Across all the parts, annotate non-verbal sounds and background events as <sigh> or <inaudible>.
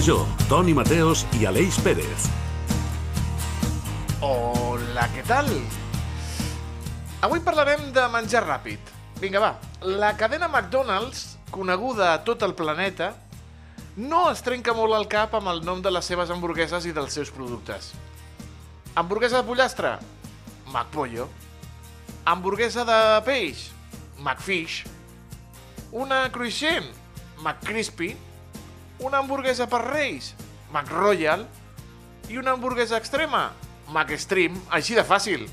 Major, Toni Mateos i Aleix Pérez. Hola, què tal? Avui parlarem de menjar ràpid. Vinga, va. La cadena McDonald's, coneguda a tot el planeta, no es trenca molt al cap amb el nom de les seves hamburgueses i dels seus productes. Hamburguesa de pollastre? McPollo. Hamburguesa de peix? McFish. Una cruixent? McCrispy. Una hamburguesa per reis? McRoyal. I una hamburguesa extrema? McStream, així de fàcil.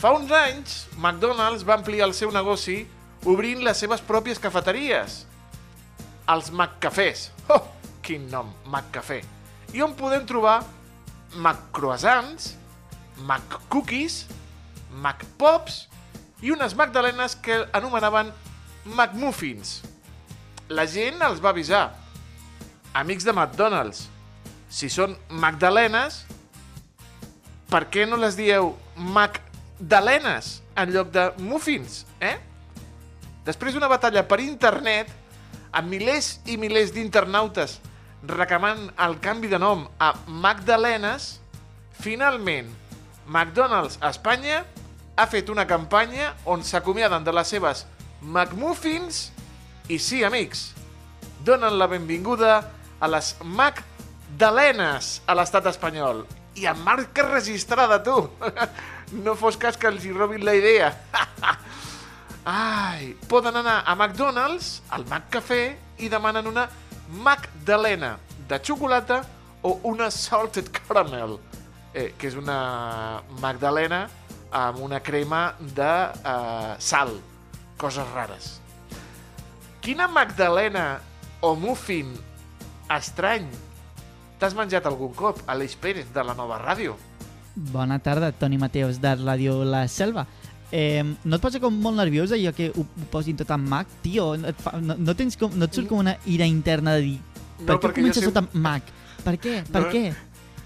Fa uns anys, McDonald's va ampliar el seu negoci obrint les seves pròpies cafeteries. Els McCafés. Oh, quin nom, McCafé. I on podem trobar McCroissants, McCookies, McPops i unes magdalenes que anomenaven McMuffins. La gent els va avisar. Amics de McDonald's, si són magdalenes, per què no les dieu magdalenes en lloc de muffins, eh? Després d'una batalla per internet, amb milers i milers d'internautes reclamant el canvi de nom a Magdalenes, finalment McDonald's a Espanya ha fet una campanya on s'acomiaden de les seves McMuffins i sí, amics, donen la benvinguda a les Magdalenes a l'estat espanyol. I amb marca registrada, tu! <laughs> No fos cas que els hi robin la idea. <laughs> Ai, poden anar a McDonald's, al McCafé, i demanen una Magdalena de xocolata o una Salted Caramel, eh, que és una Magdalena amb una crema de eh, sal, coses rares. Quina Magdalena o muffin estrany t'has menjat algun cop, Aleix Pérez, de la nova ràdio? Bona tarda, Toni Mateos, de Ràdio La Selva. Eh, no et posa com molt nerviós allò que ho, ho posin tot en Mac? Tio, no et, fa, no, no, tens com, no et surt com una ira interna de dir per No, què jo comences sempre- tot en Mac? Per què? Per No, què?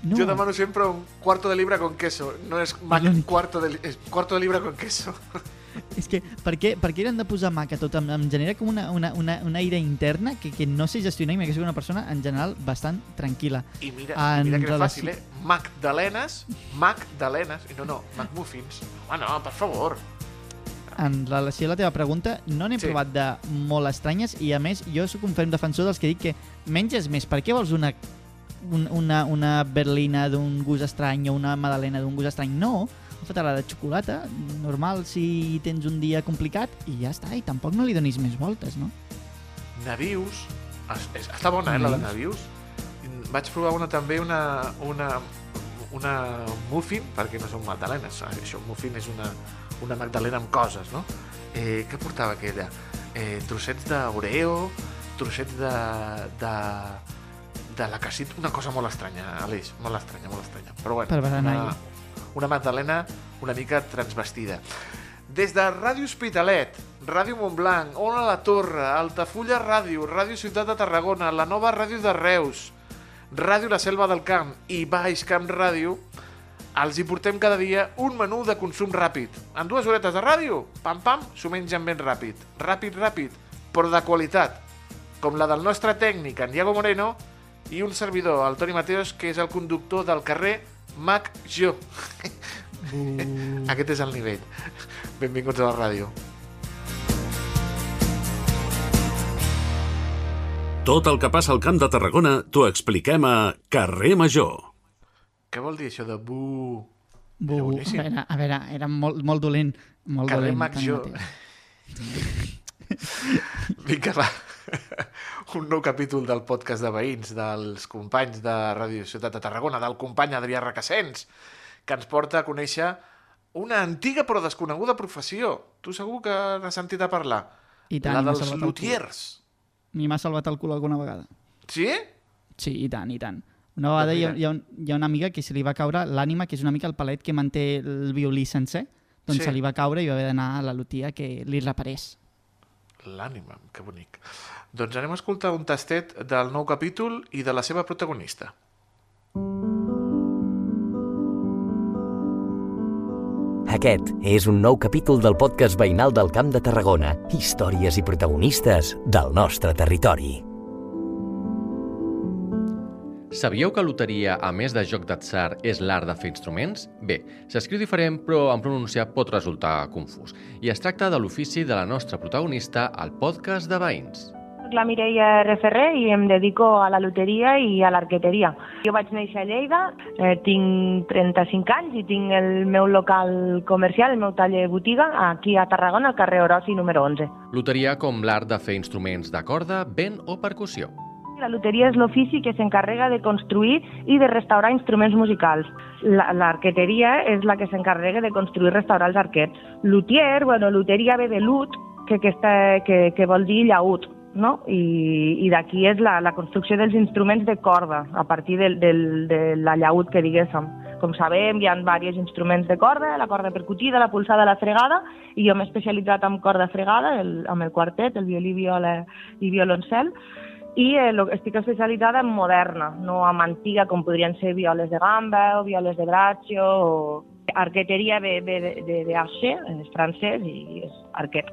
No. Yo demano siempre un cuarto de libra con queso. No es Mac cuarto de, es cuarto de libra con queso. <laughs> És que per què, per què eren de posar Mac a tot? Em, em genera com una, una, una, una ira interna que, que no sé gestionar i m'he que soc una persona en general bastant tranquil·la. I mira, En mira que és relació- fàcil, eh? Magdalenes, Magdalenes, i no, no, McMuffins. Home, no, per favor. En relació a la teva pregunta, no n'he Sí. sí. provat de molt estranyes i a més jo sóc un ferm defensor dels que dic que menges més. Per què vols una, un, una, una berlina d'un gust estrany o una madalena d'un gust estrany? No, fa-te-la de xocolata, normal si tens un dia complicat i ja està, i tampoc no li donis més voltes, no? Navius. Es, es, està bona, eh, la de Navius. Vaig provar una també, una, una, una muffin, perquè no són magdalenes. ah, Això, muffin és una, una magdalena amb coses, no? Eh, què portava aquella? Eh, trossets d'oreo, trossets de, de, de la casita, una cosa molt estranya, Aleix, molt estranya, molt estranya. Però bueno, Per berenar una, una magdalena una mica transvestida. Des de Ràdio Hospitalet, Ràdio Montblanc, Ona la Torre, Altafulla Ràdio, Ràdio Ciutat de Tarragona, la nova Ràdio de Reus, Ràdio La Selva del Camp i Baix Camp Ràdio, els hi portem cada dia un menú de consum ràpid. En dues horetes de ràdio, pam pam, s'ho mengen ben ràpid. Ràpid, ràpid, però de qualitat. Com la del nostre tècnic, en Diego Moreno, i un servidor, el Toni Mateos, que és el conductor del carrer Mac Jo. Aquest és el nivell. Benvinguts a la ràdio. Tot el que passa al Camp de Tarragona t'ho expliquem a Carrer Major. Què vol dir això de bu? Bu, Era a veure, a veure, era molt, molt dolent. Molt Carrer dolent. Mac Jo. Vinga, va. Un nou capítol del podcast de veïns dels companys de Ràdio Ciutat de Tarragona, del company Adrià Requesens, que ens porta a conèixer una antiga però desconeguda professió. Tu segur que n'has sentit a parlar. I tant, la dels lutiers. Ni m'ha salvat el cul alguna vegada. Sí? Sí, i tant, i tant. Una vegada hi ha, hi, ha un, hi ha una amiga que se li va caure l'ànima, que és una mica el palet que manté el violí sencer, doncs Sí. se li va caure i va haver d'anar a la lutia que li reparés. L'ànima, que bonic. Doncs anem a escoltar un tastet del nou capítol i de la seva protagonista. Aquest és un nou capítol del podcast veïnal del Camp de Tarragona. Històries i protagonistes del nostre territori. Sabíeu que loteria, a més de joc d'atzar, és l'art de fer instruments? Bé, s'escriu diferent, però en pronunciar pot resultar confús. I es tracta de l'ofici de la nostra protagonista al podcast de Veïns. Soc la Mireia R. Ferrer i em dedico a la loteria i a l'arqueteria. Jo vaig néixer a Lleida, eh, tinc 35 anys i tinc el meu local comercial, el meu taller botiga, aquí a Tarragona, al carrer Orosi número 11. Loteria com l'art de fer instruments de corda, vent o percussió. La loteria és l'ofici que s'encarrega de construir i de restaurar instruments musicals. La- L'arqueteria és la que s'encarrega de construir i restaurar els arquets. Lutier, bueno, luteria ve de lut, que, que, està, que, que vol dir llaüt, no? I, i d'aquí és la, la construcció dels instruments de corda, a partir del, del, de la llaüt que diguéssim. Com sabem, hi ha diversos instruments de corda, la corda percutida, la pulsada, la fregada, i jo m'he especialitzat en corda fregada, el, amb el quartet, el violí, viola i violoncel, i eh, estic especialitzada en moderna, no en antiga, com podrien ser violes de gamba o violes de braccio o arqueteria ve, ve de, de, de archer, és francès i és arquet.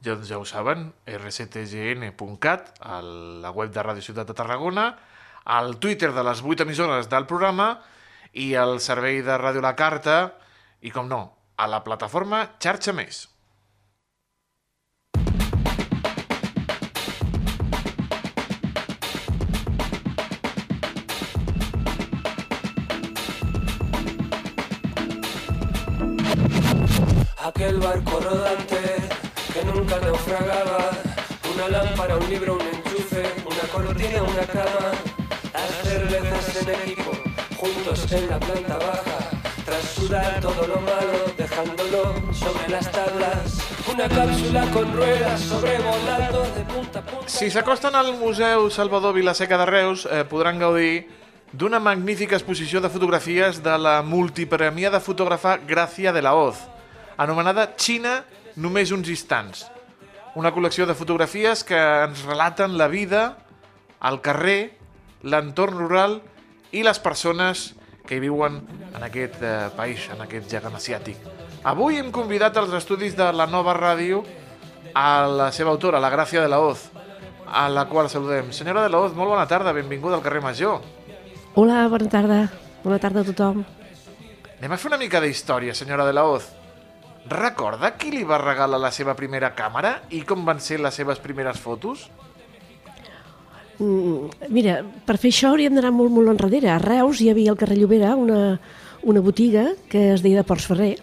Doncs ja ho saben, rctgn.cat, a la web de Ràdio Ciutat de Tarragona, al Twitter de les 8 emissores del programa i al servei de Ràdio La Carta i, com no, a la plataforma Xarxa Més. Aquel barco rodante naufragaba, una lámpara, un libro, un enchufe, una cortina, una cama, las cervezas en equipo, juntos en la planta baja, tras sudar todo lo malo, dejándolo sobre las tablas, una cápsula con ruedas sobrevolando de punta a punta. Si s'acosten al Museu Salvador Vilaseca de Reus, eh, podran gaudir d'una magnífica exposició de fotografies de la multipremiada fotògrafa Gràcia de la Hoz, anomenada Xina només uns instants. Una col·lecció de fotografies que ens relaten la vida, el carrer, l'entorn rural i les persones que hi viuen en aquest eh, país, en aquest gegant asiàtic. Avui hem convidat als estudis de la nova ràdio a la seva autora, la Gràcia de la Hoz, a la qual saludem. Senyora de la Hoz, molt bona tarda, benvinguda al carrer Major. Hola, bona tarda. Bona tarda a tothom. Anem a fer una mica d'història, senyora de la Hoz. Recorda qui li va regalar la seva primera càmera i com van ser les seves primeres fotos? Mm, mira, per fer això hauríem d'anar molt, molt enrere. A Reus hi havia al carrer Llobera una, una botiga que es deia de Ports Ferrer.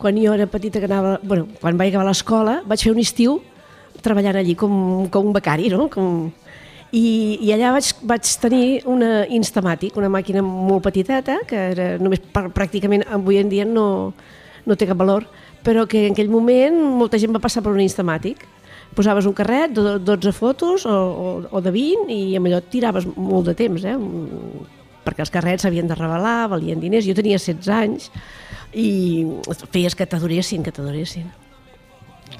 Quan jo era petita, que anava, bueno, quan vaig acabar l'escola, vaig fer un estiu treballant allí com, com un becari, no? Com... I, I allà vaig, vaig tenir una Instamatic, una màquina molt petiteta, que era només per, pràcticament avui en dia no, no té cap valor, però que en aquell moment molta gent va passar per una Instamatic. Posaves un carret de 12 fotos o, o, o de 20 i amb allò tiraves molt de temps, eh? Perquè els carrets s'havien de revelar, valien diners. Jo tenia 16 anys i feies que t'adoressin, que t'adoressin.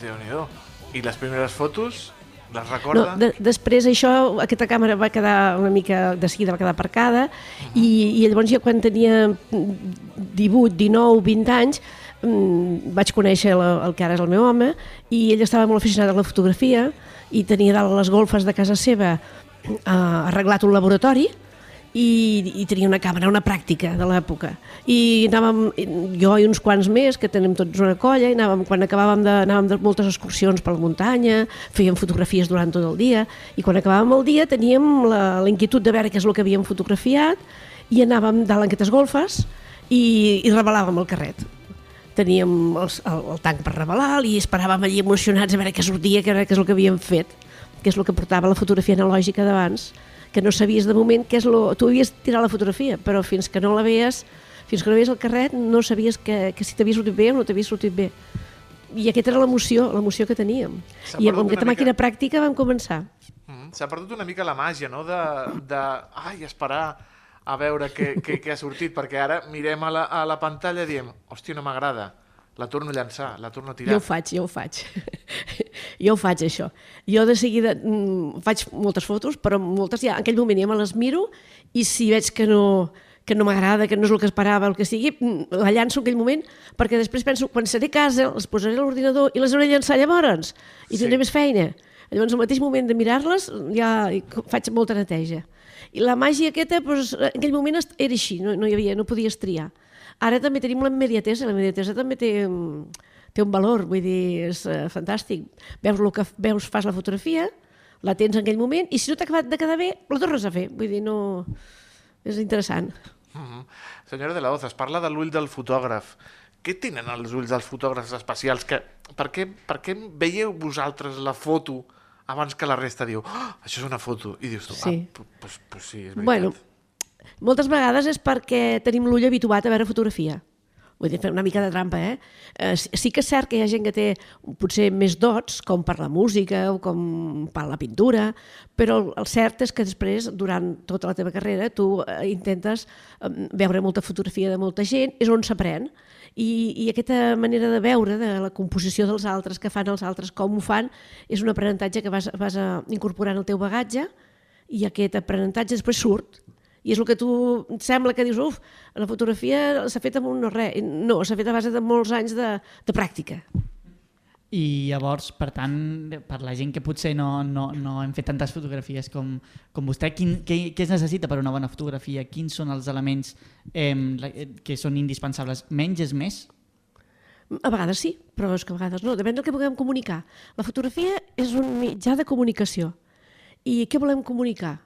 Déu-n'hi-do. I les primeres fotos, les No, recorda? de, després això, aquesta càmera va quedar una mica, de seguida va quedar aparcada i, i llavors jo quan tenia 18, 19, 20 anys mm, vaig conèixer la, el que ara és el meu home i ell estava molt aficionat a la fotografia i tenia dalt les golfes de casa seva eh, arreglat un laboratori i, i tenia una càmera, una pràctica de l'època. I anàvem, jo i uns quants més, que tenim tots una colla, i anàvem, quan acabàvem de, anàvem de moltes excursions per la muntanya, fèiem fotografies durant tot el dia, i quan acabàvem el dia teníem la, la inquietud de veure què és el que havíem fotografiat, i anàvem dalt en aquestes golfes i, i revelàvem el carret teníem els, el, el tanc per revelar i esperàvem allí emocionats a veure què sortia, què, què és el que havíem fet, que és el que portava la fotografia analògica d'abans, que no sabies de moment què és lo... Tu havies tirat la fotografia, però fins que no la veies, fins que no veies el carret, no sabies que, que si t'havia sortit bé o no t'havia sortit bé. I aquesta era l'emoció, l'emoció que teníem. I amb aquesta màquina mica. pràctica vam començar. Mm, S'ha perdut una mica la màgia, no?, de, de ai, esperar a veure què, què, què ha sortit, perquè ara mirem a la, a la pantalla i diem, hòstia, no m'agrada, la torno a llançar, la torno a tirar. Jo ho faig, jo ho faig. <laughs> jo ho faig, això. Jo de seguida mm, faig moltes fotos, però moltes ja en aquell moment ja me les miro i si veig que no, que no m'agrada, que no és el que esperava, el que sigui, mm, la llanço en aquell moment, perquè després penso, quan seré a casa, les posaré a l'ordinador i les hauré de llançar llavors, i Sí. tindré més feina. Llavors, al mateix moment de mirar-les, ja faig molta neteja. I la màgia aquesta, doncs, en aquell moment era així, no, no hi havia, no podies triar. Ara també tenim la immediatesa, la immediatesa també té, té un valor, vull dir, és uh, fantàstic. Veus el que veus, fas la fotografia, la tens en aquell moment, i si no t'ha acabat de quedar bé, la tornes a fer. Vull dir, no... És interessant. Mm Senyora de la Hoz, es parla de l'ull del fotògraf. Què tenen els ulls dels fotògrafs especials? Que, per, què, per què veieu vosaltres la foto abans que la resta diu oh, això és una foto? I dius tu, Sí. ah, pues, pues sí, és veritat. Bueno, moltes vegades és perquè tenim l'ull habituat a veure fotografia. Vull dir, fer una mica de trampa, eh? eh? sí- que és cert que hi ha gent que té potser més dots, com per la música o com per la pintura, però el, el cert és que després, durant tota la teva carrera, tu eh, intentes eh, veure molta fotografia de molta gent, és on s'aprèn. I, I aquesta manera de veure, de la composició dels altres, que fan els altres, com ho fan, és un aprenentatge que vas, vas a, incorporant al teu bagatge i aquest aprenentatge després surt. I és el que tu sembla que dius uf, la fotografia s'ha fet amb un no res no, s'ha fet a base de molts anys de, de pràctica I llavors, per tant, per la gent que potser no, no, no hem fet tantes fotografies com, com vostè, quin, què, què es necessita per una bona fotografia? Quins són els elements eh, que són indispensables? Menys és més? a vegades sí, però és que a vegades no, depèn del que vulguem comunicar la fotografia és un mitjà de comunicació i què volem comunicar?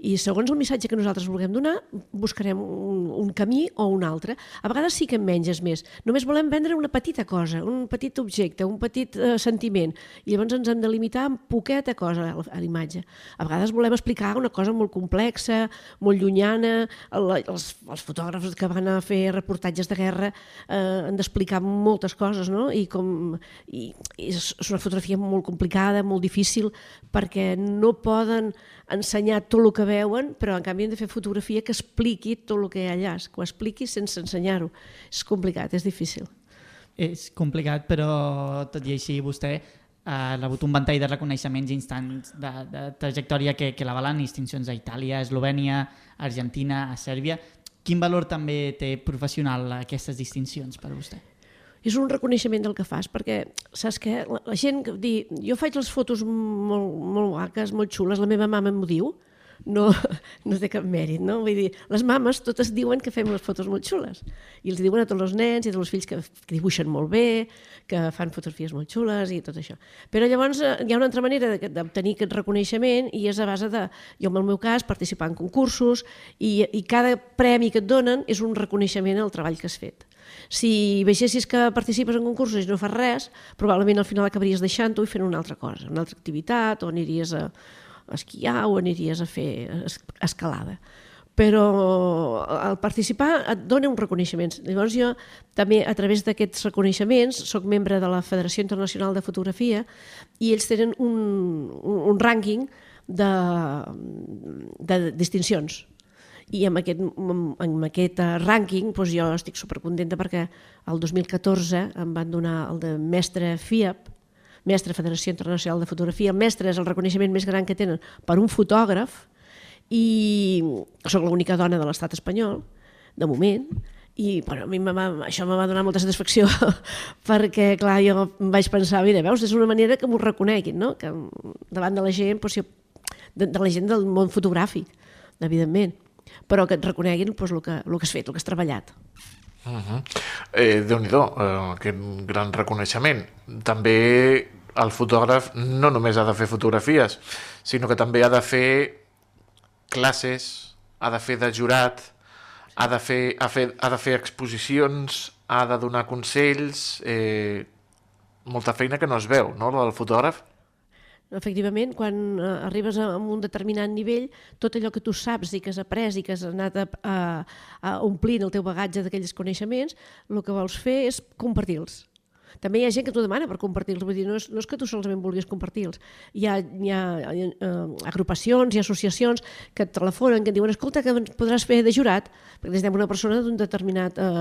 I segons el missatge que nosaltres vulguem donar, buscarem un, un camí o un altre. A vegades sí que en menys és més. Només volem vendre una petita cosa, un petit objecte, un petit eh, sentiment. I llavors ens hem de limitar amb poqueta cosa a l'imatge. A vegades volem explicar una cosa molt complexa, molt llunyana. El, els, els fotògrafs que van a fer reportatges de guerra eh, han d'explicar moltes coses, no? I, com, i, i és una fotografia molt complicada, molt difícil, perquè no poden ensenyar tot el que veuen, però en canvi han de fer fotografia que expliqui tot el que hi ha allà, que ho expliqui sense ensenyar-ho. És complicat, és difícil. És complicat, però tot i així vostè ha rebut un ventall de reconeixements instants de, de trajectòria que, que l'avalen distincions a Itàlia, Eslovènia, Argentina, a Sèrbia. Quin valor també té professional aquestes distincions per a vostè? És un reconeixement del que fas, perquè saps què? La, la gent que dir, jo faig les fotos molt, molt maques, molt xules, la meva mama m'ho diu, no, <laughs> no té cap mèrit, no? Vull dir, les mames totes diuen que fem les fotos molt xules. I els diuen a tots els nens i a tots els fills que, que dibuixen molt bé, que fan fotografies molt xules i tot això. Però llavors eh, hi ha una altra manera d'obtenir aquest reconeixement i és a base de, jo en el meu cas, participar en concursos i, i cada premi que et donen és un reconeixement al treball que has fet. Si veiessis que participes en concursos i no fas res, probablement al final acabaries deixant-ho i fent una altra cosa, una altra activitat, o aniries a, esquiar o aniries a fer es- escalada. Però al participar et dona uns reconeixements. Llavors jo també a través d'aquests reconeixements sóc membre de la Federació Internacional de Fotografia i ells tenen un, un, un rànquing de, de distincions i amb aquest, amb aquest eh, rànquing doncs jo estic supercontenta perquè el 2014 em van donar el de mestre FIAP, mestre Federació Internacional de Fotografia. Mestre és el reconeixement més gran que tenen per un fotògraf i sóc l'única dona de l'estat espanyol, de moment, i bueno, a mi va, això me va donar molta satisfacció <laughs> perquè, clar, jo vaig pensar, mira, veus, és una manera que m'ho reconeguin, no? que davant de la gent, doncs, jo, de, de la gent del món fotogràfic, evidentment, però que et reconeguin doncs, el, que, el que has fet, el que has treballat. Uh -huh. eh, Déu-n'hi-do, eh, aquest gran reconeixement. També el fotògraf no només ha de fer fotografies, sinó que també ha de fer classes, ha de fer de jurat, ha de fer, ha fer, ha de fer exposicions, ha de donar consells... Eh, molta feina que no es veu, no?, la del fotògraf. Efectivament, quan eh, arribes a, un determinat nivell, tot allò que tu saps i que has après i que has anat a, a, a omplint el teu bagatge d'aquells coneixements, el que vols fer és compartir-los. També hi ha gent que t'ho demana per compartir-los, vull dir, no és, no és que tu solament vulguis compartir-los. Hi ha, hi ha eh, agrupacions i associacions que et telefonen, que et diuen, escolta, que ens podràs fer de jurat, perquè necessitem una persona d'un determinat eh,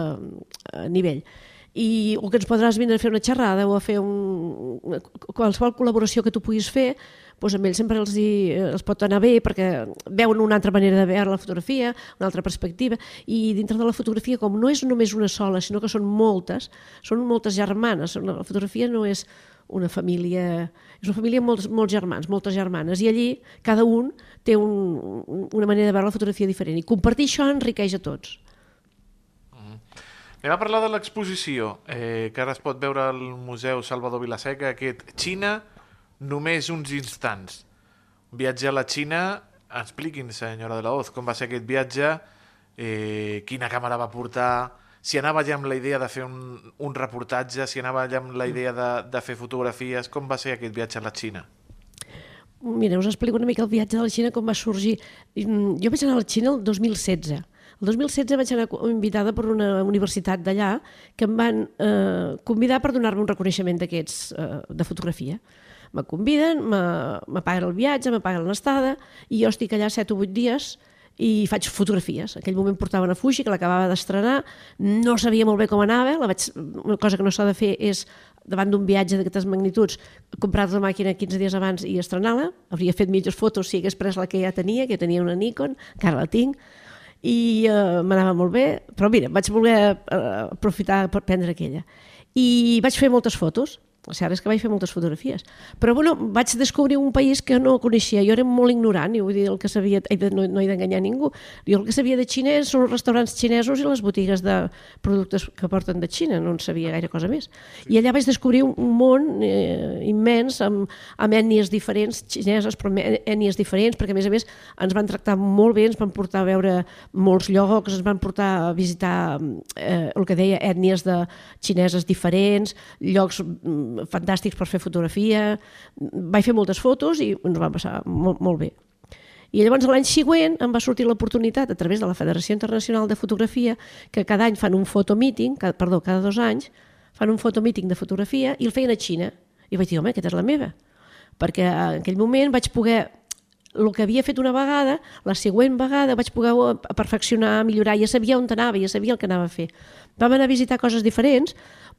eh nivell i, o que ens podràs vindre a fer una xerrada o a fer un, qualsevol col·laboració que tu puguis fer doncs amb ells sempre els, hi, els pot anar bé perquè veuen una altra manera de veure la fotografia, una altra perspectiva i dintre de la fotografia, com no és només una sola, sinó que són moltes, són moltes germanes. La fotografia no és una família, és una família amb molts, molts germans, moltes germanes, i allí cada un té un, una manera de veure la fotografia diferent. I compartir això enriqueix a tots. Anem a parlar de l'exposició, eh, que ara es pot veure al Museu Salvador Vilaseca, aquest Xina, només uns instants. Un viatge a la Xina, expliquin, senyora de la Hoz, com va ser aquest viatge, eh, quina càmera va portar, si anava ja amb la idea de fer un, un reportatge, si anava ja amb la idea de, de fer fotografies, com va ser aquest viatge a la Xina? Mira, us explico una mica el viatge a la Xina, com va sorgir. Mm, jo vaig anar a la Xina el 2016, el 2016 vaig anar invitada per una universitat d'allà que em van eh, convidar per donar-me un reconeixement d'aquests eh, de fotografia. Me conviden, me paguen el viatge, me paguen l'estada i jo estic allà 7 o 8 dies i faig fotografies. En aquell moment portava una Fuji que l'acabava d'estrenar, no sabia molt bé com anava, la vaig, una cosa que no s'ha de fer és davant d'un viatge d'aquestes magnituds, comprar la màquina 15 dies abans i estrenar-la. Hauria fet mitges fotos si hagués pres la que ja tenia, que tenia una Nikon, encara la tinc, i uh, m'anava molt bé, però mira, vaig voler uh, aprofitar per prendre aquella. I vaig fer moltes fotos, és que vaig fer moltes fotografies. Però bueno, vaig descobrir un país que no coneixia. Jo era molt ignorant i vull dir, el que sabia, no, no he d'enganyar ningú. Jo el que sabia de Xina són els restaurants xinesos i les botigues de productes que porten de Xina, no en sabia gaire cosa més. I allà vaig descobrir un món eh, immens amb, amb ètnies diferents, xineses, però ètnies diferents, perquè a més a més ens van tractar molt bé, ens van portar a veure molts llocs, ens van portar a visitar eh, el que deia ètnies de xineses diferents, llocs mm, fantàstics per fer fotografia, vaig fer moltes fotos i ens va passar molt, molt bé. I llavors l'any següent em va sortir l'oportunitat a través de la Federació Internacional de Fotografia que cada any fan un fotomíting, perdó, cada dos anys fan un fotomíting de fotografia i el feien a Xina. I vaig dir, home, aquesta és la meva. Perquè en aquell moment vaig poder el que havia fet una vegada, la següent vegada vaig poder perfeccionar, millorar, ja sabia on anava, ja sabia el que anava a fer. Vam anar a visitar coses diferents,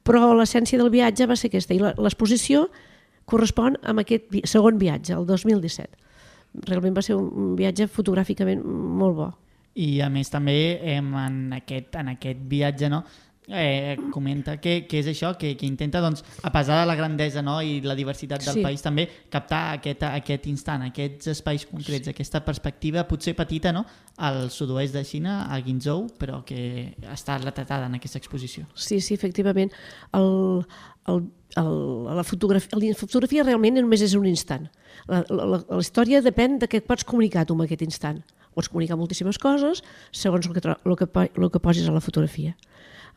però l'essència del viatge va ser aquesta, i l'exposició correspon a aquest segon viatge, el 2017. Realment va ser un viatge fotogràficament molt bo. I a més també en aquest, en aquest viatge no, eh, comenta que, que és això, que, que intenta, doncs, a pesar de la grandesa no, i la diversitat del sí. país, també captar aquest, aquest instant, aquests espais concrets, sí. aquesta perspectiva potser petita no, al sud-oest de Xina, a Guinzhou, però que està retratada en aquesta exposició. Sí, sí, efectivament. El, el, el, la, fotografia, la fotografia realment només és un instant. La, la, la, la història depèn de què pots comunicar tu amb aquest instant. Pots comunicar moltíssimes coses segons el que, el que, el que posis a la fotografia.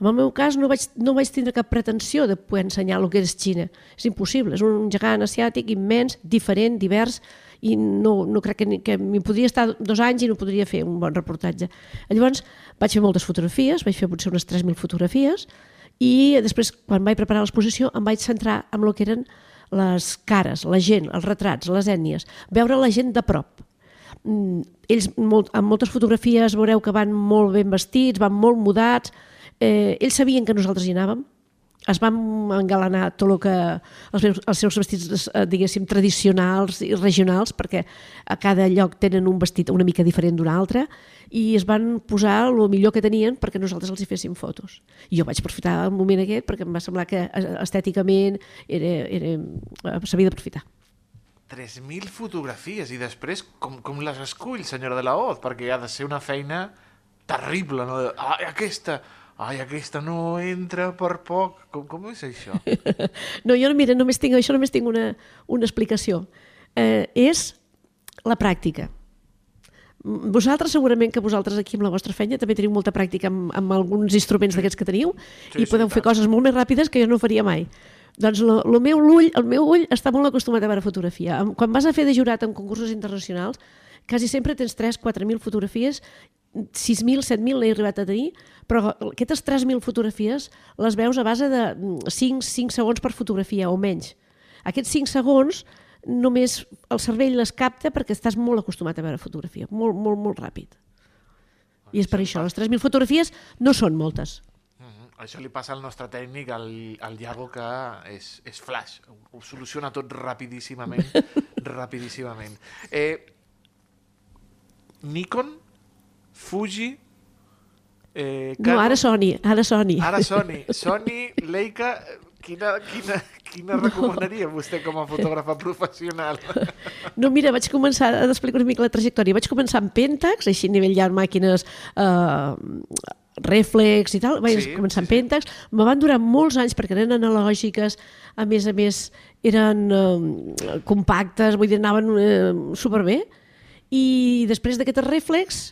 En el meu cas no vaig, no vaig tindre cap pretensió de poder ensenyar el que és Xina. És impossible, és un gegant asiàtic immens, diferent, divers, i no, no crec que, que m'hi podria estar dos anys i no podria fer un bon reportatge. Llavors vaig fer moltes fotografies, vaig fer potser unes 3.000 fotografies, i després, quan vaig preparar l'exposició, em vaig centrar en el que eren les cares, la gent, els retrats, les ètnies, veure la gent de prop. Mm, ells, molt, amb moltes fotografies, veureu que van molt ben vestits, van molt mudats, Eh, ells sabien que nosaltres hi anàvem, es van engalanar tot el que els, seus, els seus vestits eh, diguéssim tradicionals i regionals perquè a cada lloc tenen un vestit una mica diferent d'un altre i es van posar el millor que tenien perquè nosaltres els hi féssim fotos. I jo vaig aprofitar el moment aquest perquè em va semblar que eh, estèticament era, era, s'havia d'aprofitar. 3.000 fotografies i després com, com les escull senyora de la Hoz? Perquè ha de ser una feina terrible no? ah, aquesta ai, aquesta no entra per poc. Com, com és això? <laughs> no, jo mira, només tinc, això només tinc una, una explicació. Eh, és la pràctica. Vosaltres, segurament que vosaltres aquí amb la vostra feina també teniu molta pràctica amb, amb alguns instruments d'aquests que teniu sí, i podeu sí, fer tant. coses molt més ràpides que jo no faria mai. Doncs lo, lo meu ull, el meu ull està molt acostumat a veure fotografia. Quan vas a fer de jurat en concursos internacionals, quasi sempre tens 3-4.000 fotografies 6.000, 7.000 l'he arribat a tenir, però aquestes 3.000 fotografies les veus a base de mm, 5, 5 segons per fotografia o menys. Aquests 5 segons només el cervell les capta perquè estàs molt acostumat a veure fotografia, molt, molt, molt ràpid. I és per això, les 3.000 fotografies no són moltes. Mhm. Això li passa al nostre tècnic, al, al Iago, que és, és flash. Ho soluciona tot rapidíssimament. <laughs> rapidíssimament. Eh, Nikon, Fuji... Eh, No, ara Sony, ara Sony. Ara Sony. Sony, Leica... Quina, quina, quina <laughs> recomanaria vostè com a fotògrafa professional? <laughs> No, mira, vaig començar, a explicar una mica la trajectòria. Vaig començar amb Pentax, així a nivell ja màquines eh, reflex i tal, vaig Sí, començar sí, amb Pentax. Me van durar molts anys perquè eren analògiques, a més a més eren eh, compactes, vull dir, anaven eh, superbé. I després d'aquest reflex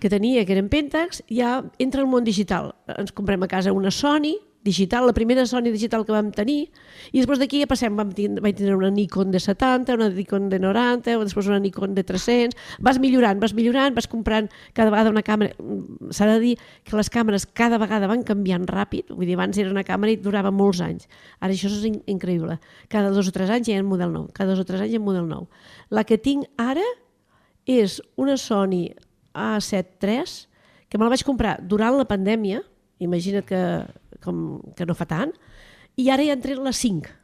que tenia, que eren Pentax, ja entra el món digital. Ens comprem a casa una Sony digital, la primera Sony digital que vam tenir, i després d'aquí ja passem, vam tindre, vaig tindre una Nikon de 70, una Nikon de 90, o després una Nikon de 300, vas millorant, vas millorant, vas comprant cada vegada una càmera, Mm, s'ha de dir que les càmeres cada vegada van canviant ràpid, vull dir, abans era una càmera i durava molts anys, ara això és in increïble, cada dos o tres anys hi ha un model nou, cada dos o tres anys hi ha un model nou. La que tinc ara és una Sony A7 III, que me la vaig comprar durant la pandèmia, imagina't que, com, que no fa tant, i ara ja han tret la 5,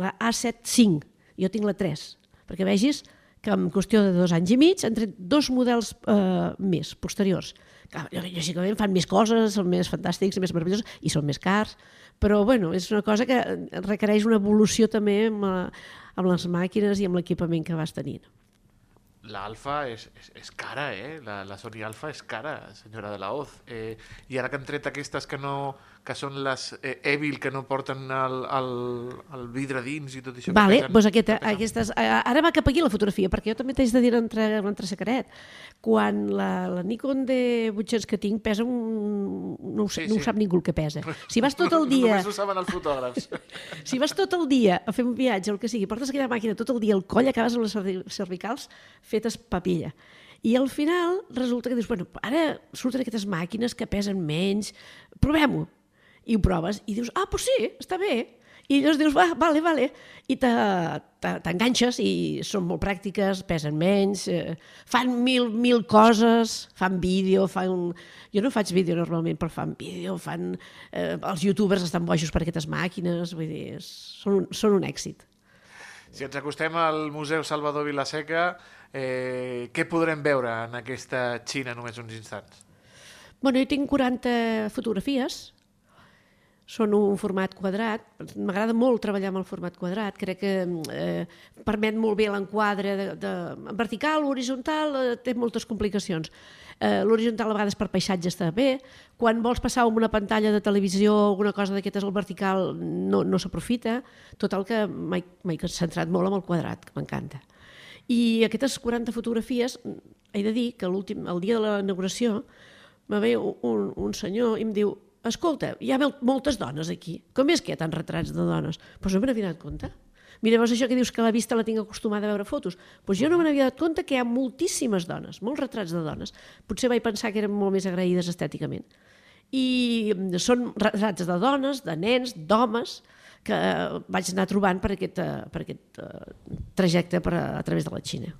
la A7 5, jo tinc la 3, perquè vegis que en qüestió de dos anys i mig han tret dos models eh, més, posteriors. Clar, lògicament fan més coses, són més fantàstics més meravellosos i són més cars, però bueno, és una cosa que requereix una evolució també amb, eh, amb les màquines i amb l'equipament que vas tenint. L'Alfa és, és, és cara, eh? La, la Sony Alfa és cara, senyora de la Hoz. Eh, I ara que han tret aquestes que no que són les eh, Evil, que no porten el, el, el vidre dins i tot això. Vale, pesen- doncs aquesta, que pesen- aquestes, eh, ara va cap aquí la fotografia, perquè jo també t'haig de dir entre, entre secret. Quan la, la Nikon de 800 que tinc pesa un... No ho, sé, Sí, no ho sí. sap ningú el que pesa. Si vas tot el <laughs> dia, Només ho saben els fotògrafs. <laughs> si vas tot el dia a fer un viatge o el que sigui, portes aquella màquina tot el dia al coll, acabes amb les cervi- cervicals fetes papilla. I al final resulta que dius, bueno, ara surten aquestes màquines que pesen menys, provem-ho. I ho proves i dius, ah, doncs sí, està bé. I llavors dius, va, vale, vale. I te- te- t'enganxes i són molt pràctiques, pesen menys, eh, fan mil, mil coses, fan vídeo, fan... Jo no faig vídeo normalment, però fan vídeo, fan... Eh, els youtubers estan bojos per aquestes màquines, vull dir, són, un, són un èxit. Si ens acostem al Museu Salvador Vilaseca, eh, què podrem veure en aquesta Xina només uns instants? Bueno, jo tinc 40 fotografies, són un format quadrat, m'agrada molt treballar amb el format quadrat, crec que eh, permet molt bé l'enquadre de, de, vertical, horitzontal, eh, té moltes complicacions. Eh, L'horitzontal a vegades per paisatge està bé, quan vols passar amb una pantalla de televisió o alguna cosa d'aquestes al vertical no, no s'aprofita, tot el que m'he m'he centrat molt amb el quadrat, que m'encanta. I aquestes 40 fotografies, he de dir que el dia de la inauguració, me ve un, un senyor i em diu escolta, hi ha mol- moltes dones aquí, com és que hi ha tants retrats de dones? Pues no me n'havia donat compte. Mira, veus això que dius que la vista la tinc acostumada a veure fotos? Doncs jo no me n'havia donat compte que hi ha moltíssimes dones, molts retrats de dones. Potser vaig pensar que eren molt més agraïdes estèticament. I mm, són retrats de dones, de nens, d'homes, que eh, vaig anar trobant per aquest, eh, per aquest eh, trajecte per a, a través de la Xina.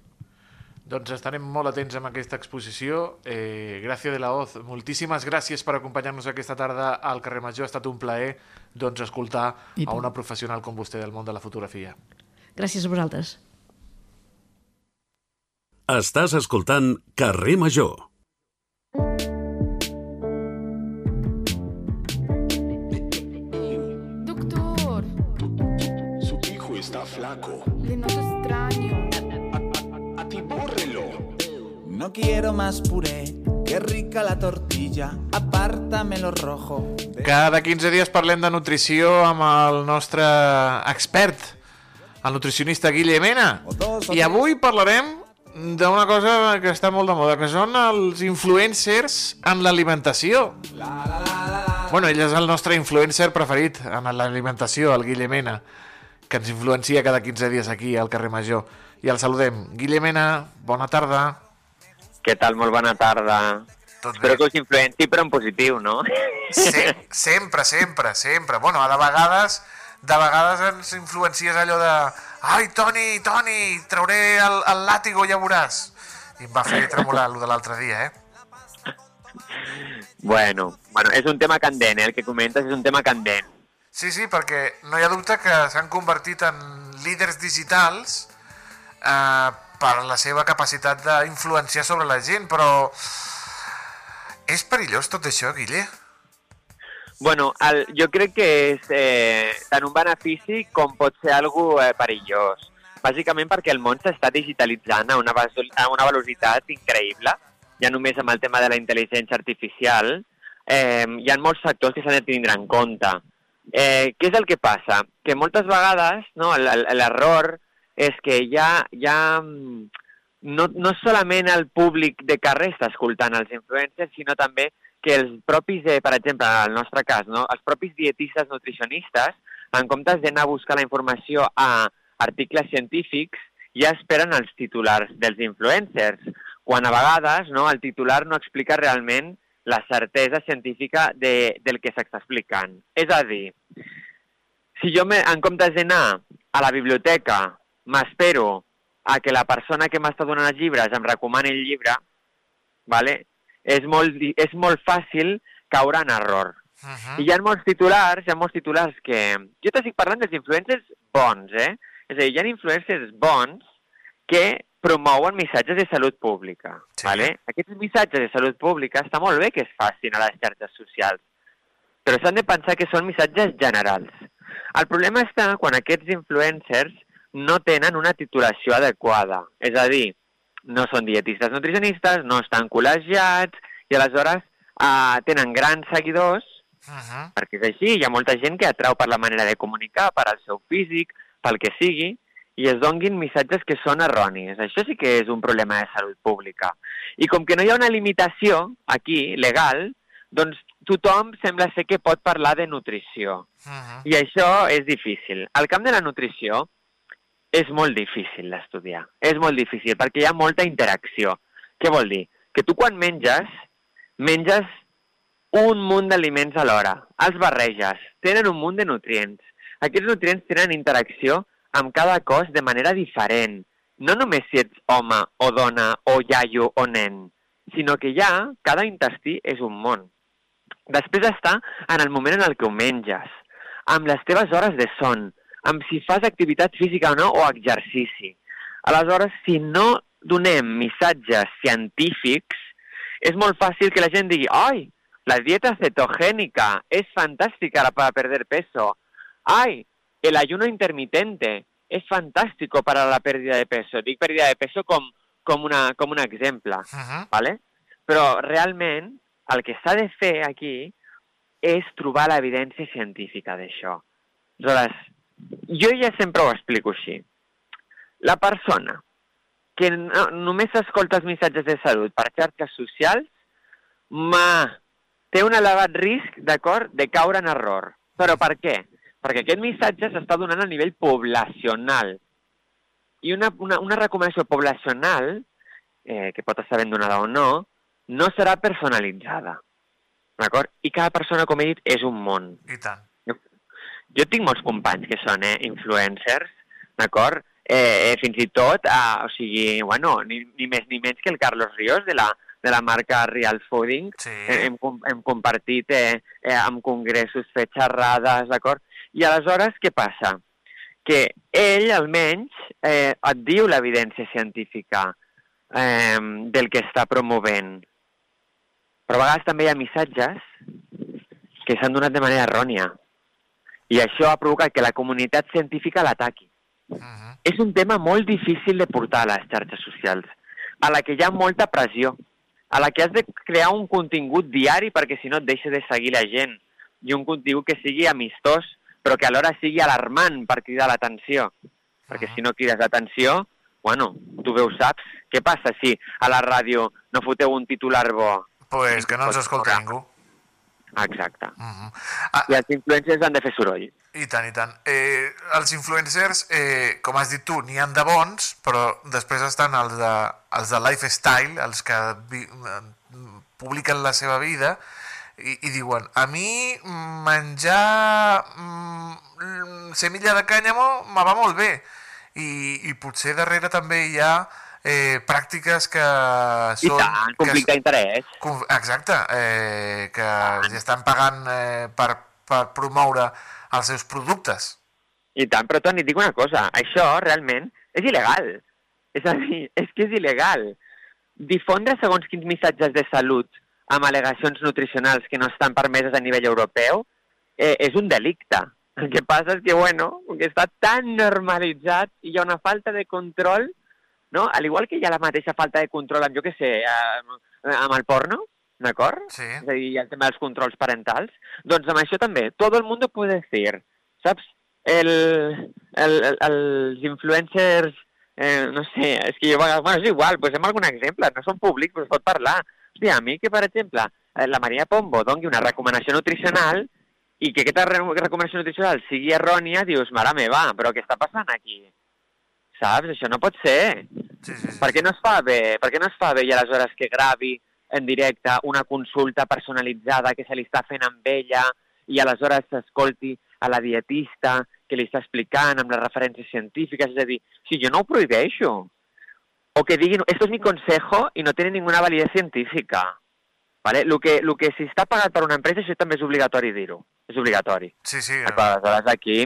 Doncs estarem molt atents amb aquesta exposició. Eh, Gràcia de la Hoz, moltíssimes gràcies per acompanyar-nos aquesta tarda al carrer Major. Ha estat un plaer doncs, escoltar I a una professional com vostè del món de la fotografia. Gràcies a vosaltres. Estàs escoltant Carrer Major. Doctor, Su hijo está flaco. le extraño. No quiero más puré, qué rica la tortilla, apártamelo rojo. Cada 15 dies parlem de nutrició amb el nostre expert, el nutricionista Guille Mena. I avui parlarem d'una cosa que està molt de moda, que són els influencers en l'alimentació. Bueno, ell és el nostre influencer preferit en l'alimentació, el Guille Mena, que ens influencia cada 15 dies aquí al carrer Major. I el saludem. Guille Mena, bona tarda. Què tal? Molt bona tarda. Tot Espero que us influenci, però en positiu, no? Se sempre, sempre, sempre. Bueno, a de vegades, de vegades ens influencies allò de ai, Toni, Toni, trauré el, el làtigo, ja veuràs. I em va fer tremolar el de l'altre dia, eh? Bueno, bueno, és un tema candent, eh? el que comentes és un tema candent. Sí, sí, perquè no hi ha dubte que s'han convertit en líders digitals eh, per la seva capacitat d'influenciar sobre la gent, però és perillós tot això, Guille? Bueno, el, jo crec que és eh, tant un benefici com pot ser algo eh, perillós. Bàsicament perquè el món s'està digitalitzant a una, a una velocitat increïble, ja només amb el tema de la intel·ligència artificial, eh, hi ha molts factors que s'han de tindre en compte. Eh, què és el que passa? Que moltes vegades no, l'error és que ja, ja mm, no, no solament el públic de carrer està escoltant els influencers, sinó també que els propis, eh, per exemple, en el nostre cas, no, els propis dietistes nutricionistes, en comptes d'anar a buscar la informació a articles científics, ja esperen els titulars dels influencers, quan a vegades no, el titular no explica realment la certesa científica de, del que s'està explicant. És a dir, si jo me, en comptes d'anar a la biblioteca m'espero a que la persona que m'està donant els llibres em recomani el llibre, vale? és, molt, és molt fàcil caure en error. Uh -huh. I hi ha molts titulars, hi ha molts titulars que... Jo t'estic parlant dels influencers bons, eh? És a dir, hi ha influencers bons que promouen missatges de salut pública. Sí. Vale? Aquests missatges de salut pública està molt bé que es facin a les xarxes socials, però s'han de pensar que són missatges generals. El problema està quan aquests influencers no tenen una titulació adequada. És a dir, no són dietistes nutricionistes, no estan col·legiats, i aleshores eh, tenen grans seguidors, Uh -huh. perquè és així, hi ha molta gent que atrau per la manera de comunicar, per al seu físic, pel que sigui, i es donguin missatges que són erronis. Això sí que és un problema de salut pública. I com que no hi ha una limitació aquí, legal, doncs tothom sembla ser que pot parlar de nutrició. Uh -huh. I això és difícil. El camp de la nutrició és molt difícil d'estudiar. És molt difícil perquè hi ha molta interacció. Què vol dir? Que tu quan menges, menges un munt d'aliments alhora. Els barreges. Tenen un munt de nutrients. Aquests nutrients tenen interacció amb cada cos de manera diferent. No només si ets home o dona o iaio o nen, sinó que ja cada intestí és un món. Després està en el moment en el que ho menges, amb les teves hores de son, amb si fas activitat física o no o exercici. Aleshores, si no donem missatges científics, és molt fàcil que la gent digui «Ai, la dieta cetogénica es fantástica para perder peso. ¡Ay! El ayuno intermitente es fantástico para la pérdida de peso. Dic pérdida de peso com, com, una, com un exemple, Uh -huh. ¿vale? però realment el que s'ha de fer aquí és trobar l'evidència científica d'això. Aleshores, jo ja sempre ho explico així. La persona que no, només escolta els missatges de salut per xarxes socials, ma, té un elevat risc, d'acord, de caure en error. Però per què? Perquè aquest missatge s'està donant a nivell poblacional. I una, una, una recomanació poblacional, eh, que pot estar ben donada o no, no serà personalitzada. D'acord? I cada persona, com he dit, és un món. I tant. Jo tinc molts companys que són eh, influencers, d'acord? Eh, eh, fins i tot, eh, o sigui, bueno, ni, ni més ni menys que el Carlos Ríos de la, de la marca Real Fooding. Sí. Hem, hem compartit eh, eh, en congressos, fet xerrades, d'acord? I aleshores, què passa? Que ell, almenys, eh, et diu l'evidència científica eh, del que està promovent. Però a vegades també hi ha missatges que s'han donat de manera errònia. I això ha provocat que la comunitat científica l'ataqui. Uh -huh. És un tema molt difícil de portar a les xarxes socials, a la que hi ha molta pressió, a la que has de crear un contingut diari perquè si no et deixa de seguir la gent, i un contingut que sigui amistós, però que alhora sigui alarmant per cridar l'atenció. Perquè si no crides l'atenció, bueno, tu bé ho saps. Què passa si a la ràdio no foteu un titular bo? Pues que no ens escolta ningú. Exacte. Uh -huh. I els influencers han de fer soroll. I tant, i tant. Eh, els influencers, eh, com has dit tu, n'hi han de bons, però després estan els de, els de lifestyle, els que vi, publiquen la seva vida i, i diuen, a mi menjar mm, semilla de cànyamo me va molt bé. I, i potser darrere també hi ha eh, pràctiques que I són... tant, conflicte d'interès. Exacte, eh, que els estan pagant eh, per, per promoure els seus productes. I tant, però Toni, et dic una cosa, això realment és il·legal. És a dir, <laughs> és que és il·legal. Difondre segons quins missatges de salut amb al·legacions nutricionals que no estan permeses a nivell europeu eh, és un delicte. El que passa és que, bueno, que està tan normalitzat i hi ha una falta de control, no? Al igual que hi ha la mateixa falta de control amb, jo què sé, amb, amb el porno, d'acord? Sí. És a dir, el tema dels controls parentals. Doncs amb això també, todo el mundo puede decir, saps? El, el, el, els influencers, eh, no sé, és que jo, bueno, és igual, posem algun exemple, no són públics, però es pot parlar. Hòstia, a mi que, per exemple, eh, la Maria Pombo doni una recomanació nutricional i que aquesta re recomanació nutricional sigui errònia, dius, mare meva, però què està passant aquí? Saps? Això no pot ser. Sí, sí, sí. Per què no es fa bé? Per què no es fa bé i aleshores que gravi en directe una consulta personalitzada que se li està fent amb ella i aleshores s'escolti a la dietista que li està explicant amb les referències científiques? És a dir, si jo no ho prohibeixo. O que diguin, esto es mi consejo i no tiene ninguna validez científica. ¿Vale? Lo que, lo que si està pagat per una empresa, això també és obligatori dir-ho. És obligatori. Sí, sí. Aleshores, aquí,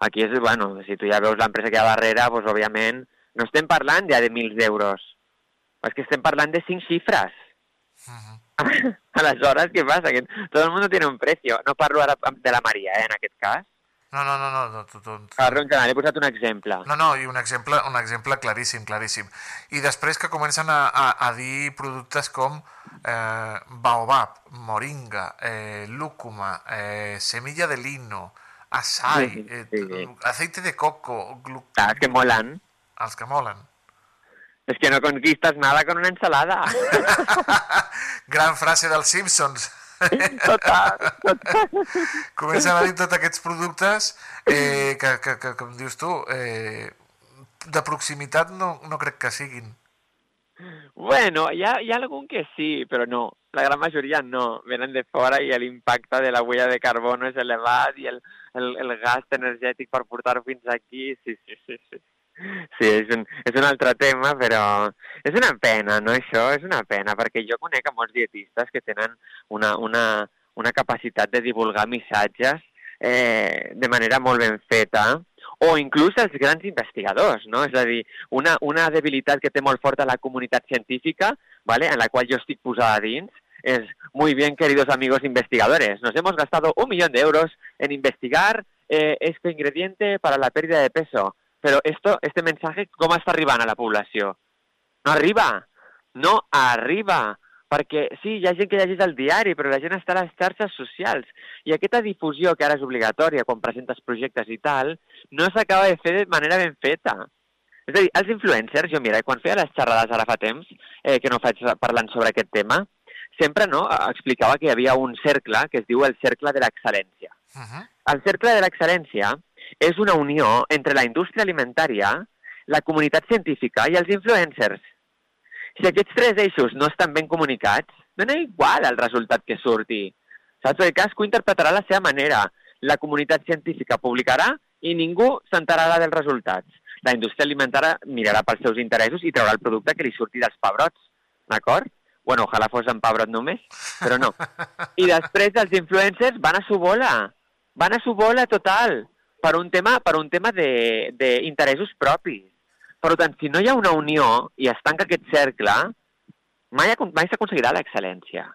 aquí és, bueno, si tu ja veus l'empresa que hi ha darrere, doncs, òbviament, no estem parlant ja de mil d'euros. És que estem parlant de cinc xifres. <laughs> Aleshores, què passa? Que tot el món tiene un precio. No parlo ara de la Maria, eh, en aquest cas. No, no, no, no, no, Parlo en general, he posat un exemple. No, no, i un exemple, un exemple claríssim, claríssim. I després que comencen a, a, a dir productes com eh, baobab, moringa, eh, lúcuma, eh, semilla de lino, açai, Sí, eh, sí. aceite de coco, glu... Ah, que molen. Els que molen. Es que no conquistas nada con una ensalada. <laughs> Gran frase dels Simpsons. Total, total. Comencen a dir tots aquests productes eh, que, que, que, com dius tu, eh, de proximitat no, no crec que siguin. Bueno, hi ha, hi ha algun que sí, però no. La gran majoria no. Venen de fora i l'impacte de la huella de carbono és elevat i el, el, el gast energètic per portar-ho fins aquí, sí, sí, sí, sí. Sí, és un, és un altre tema, però és una pena, no, això? És una pena, perquè jo conec a molts dietistes que tenen una, una, una capacitat de divulgar missatges eh, de manera molt ben feta, o inclús els grans investigadors, no? És a dir, una, una debilitat que té molt forta la comunitat científica, ¿vale? en la qual jo estic posada dins, es, muy bien, queridos amigos investigadores, nos hemos gastado un millón de euros en investigar eh, este ingrediente para la pérdida de peso. Pero esto, este mensaje, com està arribant a la població? No arriba, no arriba, perquè sí, hi ha gent que llegeix el diari, però la gent està a les xarxes socials. I aquesta difusió, que ara és obligatòria quan presentes projectes i tal, no s'acaba de fer de manera ben feta. És a dir, els influencers, jo mira, quan feia les xerrades ara fa temps, eh, que no faig parlant sobre aquest tema, sempre no explicava que hi havia un cercle que es diu el cercle de l'excel·lència. Uh -huh. El cercle de l'excel·lència és una unió entre la indústria alimentària, la comunitat científica i els influencers. Si aquests tres eixos no estan ben comunicats, dona igual el resultat que surti. Saps? Perquè cadascú interpretarà la seva manera. La comunitat científica publicarà i ningú s'enterarà dels resultats. La indústria alimentària mirarà pels seus interessos i traurà el producte que li surti dels pebrots. D'acord? Bueno, ojalà fos en pebrot només, però no. <laughs> I després els influencers van a su bola. Van a su bola total per un tema, per un tema d'interessos propis. Per tant, si no hi ha una unió i es tanca aquest cercle, mai, mai s'aconseguirà l'excel·lència.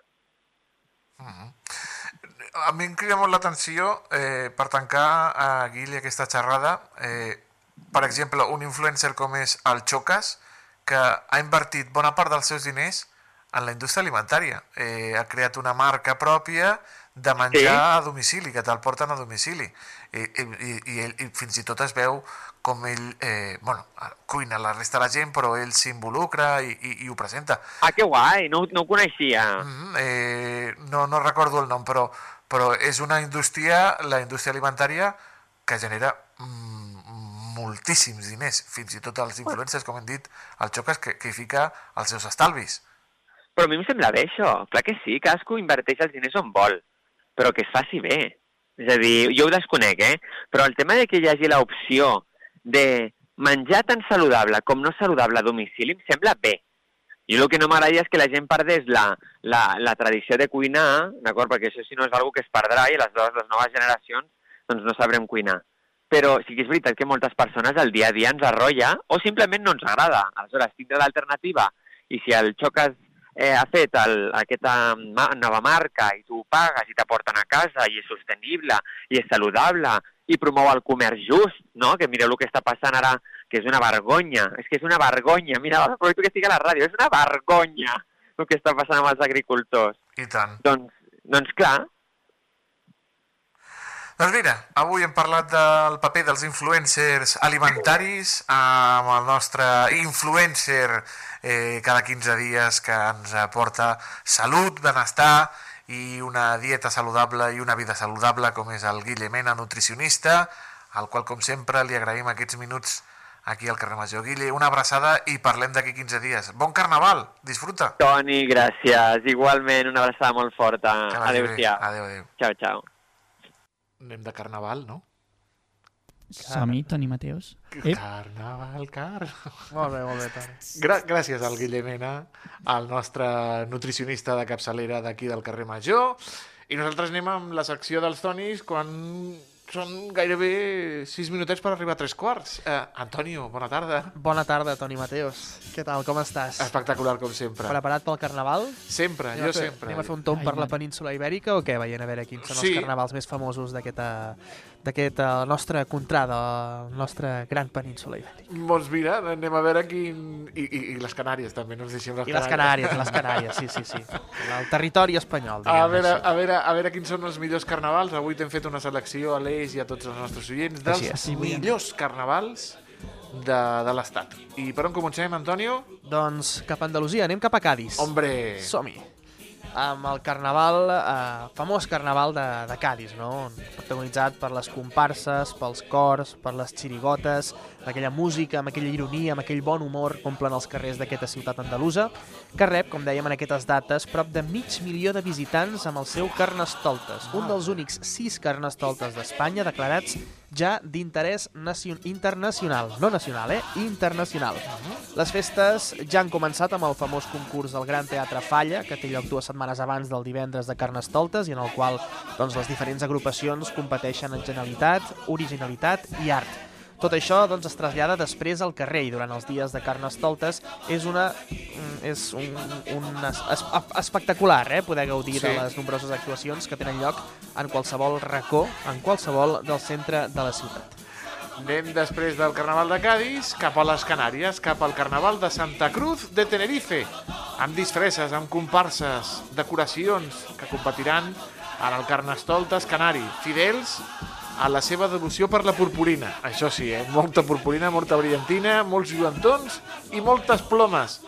A mi em crida molt l'atenció, eh, per tancar a Guili aquesta xerrada, eh, per exemple, un influencer com és el Chocas, que ha invertit bona part dels seus diners en la indústria alimentària. Eh, ha creat una marca pròpia de menjar Sí. a domicili, que te'l porten a domicili. I, i, i, i, ell, I fins i tot es veu com ell eh, bueno, cuina la resta de la gent, però ell s'involucra i, i, i ho presenta. Ah, que guai, no, no ho coneixia. Mm, eh, no, no recordo el nom, però però és una indústria, la indústria alimentària, que genera mm, moltíssims diners, fins i tot els influencers, com hem dit, el Xocas, que, que hi fica els seus estalvis. Però a mi em sembla bé això. Clar que sí, cadascú inverteix els diners on vol, però que es faci bé. És a dir, jo ho desconec, eh? Però el tema de que hi hagi l'opció de menjar tan saludable com no saludable a domicili em sembla bé. Jo el que no m'agradaria és que la gent perdés la, la, la tradició de cuinar, d'acord? Perquè això si no és una que es perdrà i les, les noves generacions doncs no sabrem cuinar. Però sí que és veritat que moltes persones al dia a dia ens arrolla o simplement no ens agrada. Aleshores, tindre l'alternativa i si el Xocas eh, ha fet el, aquesta nova marca i tu ho pagues i t'aporten a casa i és sostenible i és saludable i promou el comerç just, no? que mireu el que està passant ara, que és una vergonya, és que és una vergonya, mira, <laughs> aprofito que estic a la ràdio, és una vergonya el que està passant amb els agricultors. I tant. Doncs, doncs clar, doncs mira, avui hem parlat del paper dels influencers alimentaris amb el nostre influencer eh, cada 15 dies que ens aporta salut, benestar i una dieta saludable i una vida saludable com és el Guille Mena, nutricionista, al qual com sempre li agraïm aquests minuts aquí al carrer Major. Guille, una abraçada i parlem d'aquí 15 dies. Bon carnaval, disfruta. Toni, gràcies. Igualment, una abraçada molt forta. Adéu-siau. Adéu, adéu. Ciao, ciao. Anem de carnaval, no? Som-hi, Toni Mateos. Ep. Carnaval, car... Molt bé, molt bé, Toni. Gra gràcies al Guillemena, al nostre nutricionista de capçalera d'aquí del carrer Major. I nosaltres anem amb la secció dels Tonis quan són gairebé 6 minutets per arribar a tres quarts. Eh, Antonio, bona tarda. Bona tarda, Toni Mateos. Què tal, com estàs? Espectacular, com sempre. Preparat pel carnaval? Sempre, anem jo fer, sempre. Anem a fer un tomb per la península ibèrica o què? Veient a veure quins són Sí. els carnavals més famosos d'aquesta d'aquest eh, nostre contrada, la nostra gran península ibèrica. Doncs mira, anem a veure quin... I, i, i les Canàries, també, no ens deixem les I les Canàries, les Canàries, sí, sí, sí. El territori espanyol, A diguem veure, així. a, veure, a veure quins són els millors carnavals. Avui t'hem fet una selecció a l'Eix i a tots els nostres oients dels és. millors carnavals de, de l'Estat. I per on comencem, Antonio? Doncs cap a Andalusia, anem cap a Cádiz. Hombre! Som-hi. Amb el carnaval, eh, famós carnaval de, de Cádiz, no? protagonitzat per les comparses, pels cors, per les xirigotes, aquella música, amb aquella ironia, amb aquell bon humor que omplen els carrers d'aquesta ciutat andalusa, que rep, com dèiem en aquestes dates, prop de mig milió de visitants amb el seu Carnestoltes, un dels únics sis Carnestoltes d'Espanya declarats ja d'interès nacio- internacional, no nacional, eh? internacional. Les festes ja han començat amb el famós concurs del Gran Teatre Falla, que té lloc dues setmanes abans del divendres de Carnestoltes i en el qual doncs, les diferents agrupacions competeixen en genialitat, originalitat i art. Tot això doncs, es trasllada després al carrer i durant els dies de Carnestoltes és una mm, és un, un es, es, espectacular eh? poder gaudir Sí. de les nombroses actuacions que tenen lloc en qualsevol racó, en qualsevol del centre de la ciutat. Anem després del Carnaval de Cádiz cap a les Canàries, cap al Carnaval de Santa Cruz de Tenerife, amb disfresses, amb comparses, decoracions que competiran en el Carnestoltes Canari, fidels a la seva devoció per la purpurina. Això sí, eh? molta purpurina, molta brillantina, molts lluentons i moltes plomes.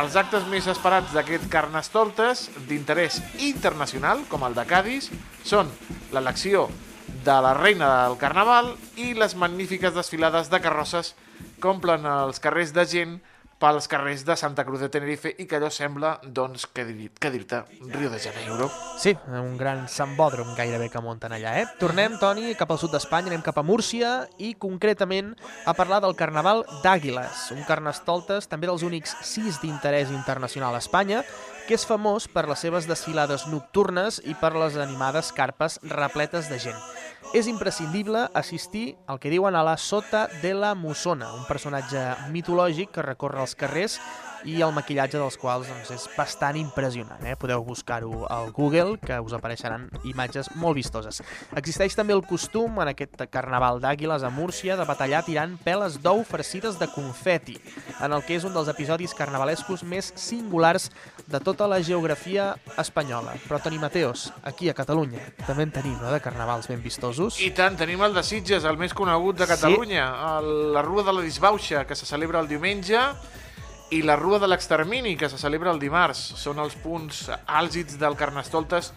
Els actes més esperats d'aquest Carnestoltes d'interès internacional, com el de Cádiz, són l'elecció de la reina del Carnaval i les magnífiques desfilades de carrosses que omplen els carrers de gent pels carrers de Santa Cruz de Tenerife i que allò sembla, doncs, que dir- que dir-te, Rio de Janeiro. Sí, un gran sambòdrom gairebé que munten allà, eh? Tornem, Toni, cap al sud d'Espanya, anem cap a Múrcia i concretament a parlar del Carnaval d'Àguiles, un carnestoltes també dels únics sis d'interès internacional a Espanya, que és famós per les seves desfilades nocturnes i per les animades carpes repletes de gent. És imprescindible assistir al que diuen a la Sota de la Mussona, un personatge mitològic que recorre els carrers i el maquillatge dels quals doncs, és bastant impressionant. Eh? Podeu buscar-ho al Google, que us apareixeran imatges molt vistoses. Existeix també el costum, en aquest carnaval d'Àguiles a Múrcia, de batallar tirant peles d'ou farcides de confeti, en el que és un dels episodis carnavalescos més singulars de tota la geografia espanyola. Però, Toni Mateos, aquí a Catalunya també en tenim, no?, de carnavals ben vistosos. I tant, tenim el de Sitges, el més conegut de Catalunya, el, la Rua de la Disbauxa, que se celebra el diumenge, i la Rua de l'Extermini, que se celebra el dimarts. Són els punts àlgids del Carnestoltes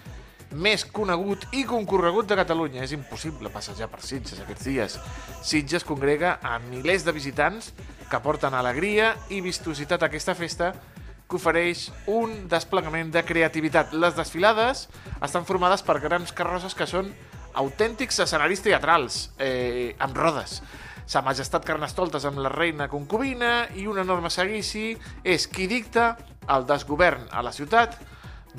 més conegut i concorregut de Catalunya. És impossible passejar per Sitges aquests dies. Sitges congrega a milers de visitants que porten alegria i vistositat a aquesta festa que ofereix un desplegament de creativitat. Les desfilades estan formades per grans carrosses que són autèntics escenaris teatrals, eh, amb rodes. Sa Majestat Carnestoltes amb la reina concubina i un enorme seguici és qui dicta el desgovern a la ciutat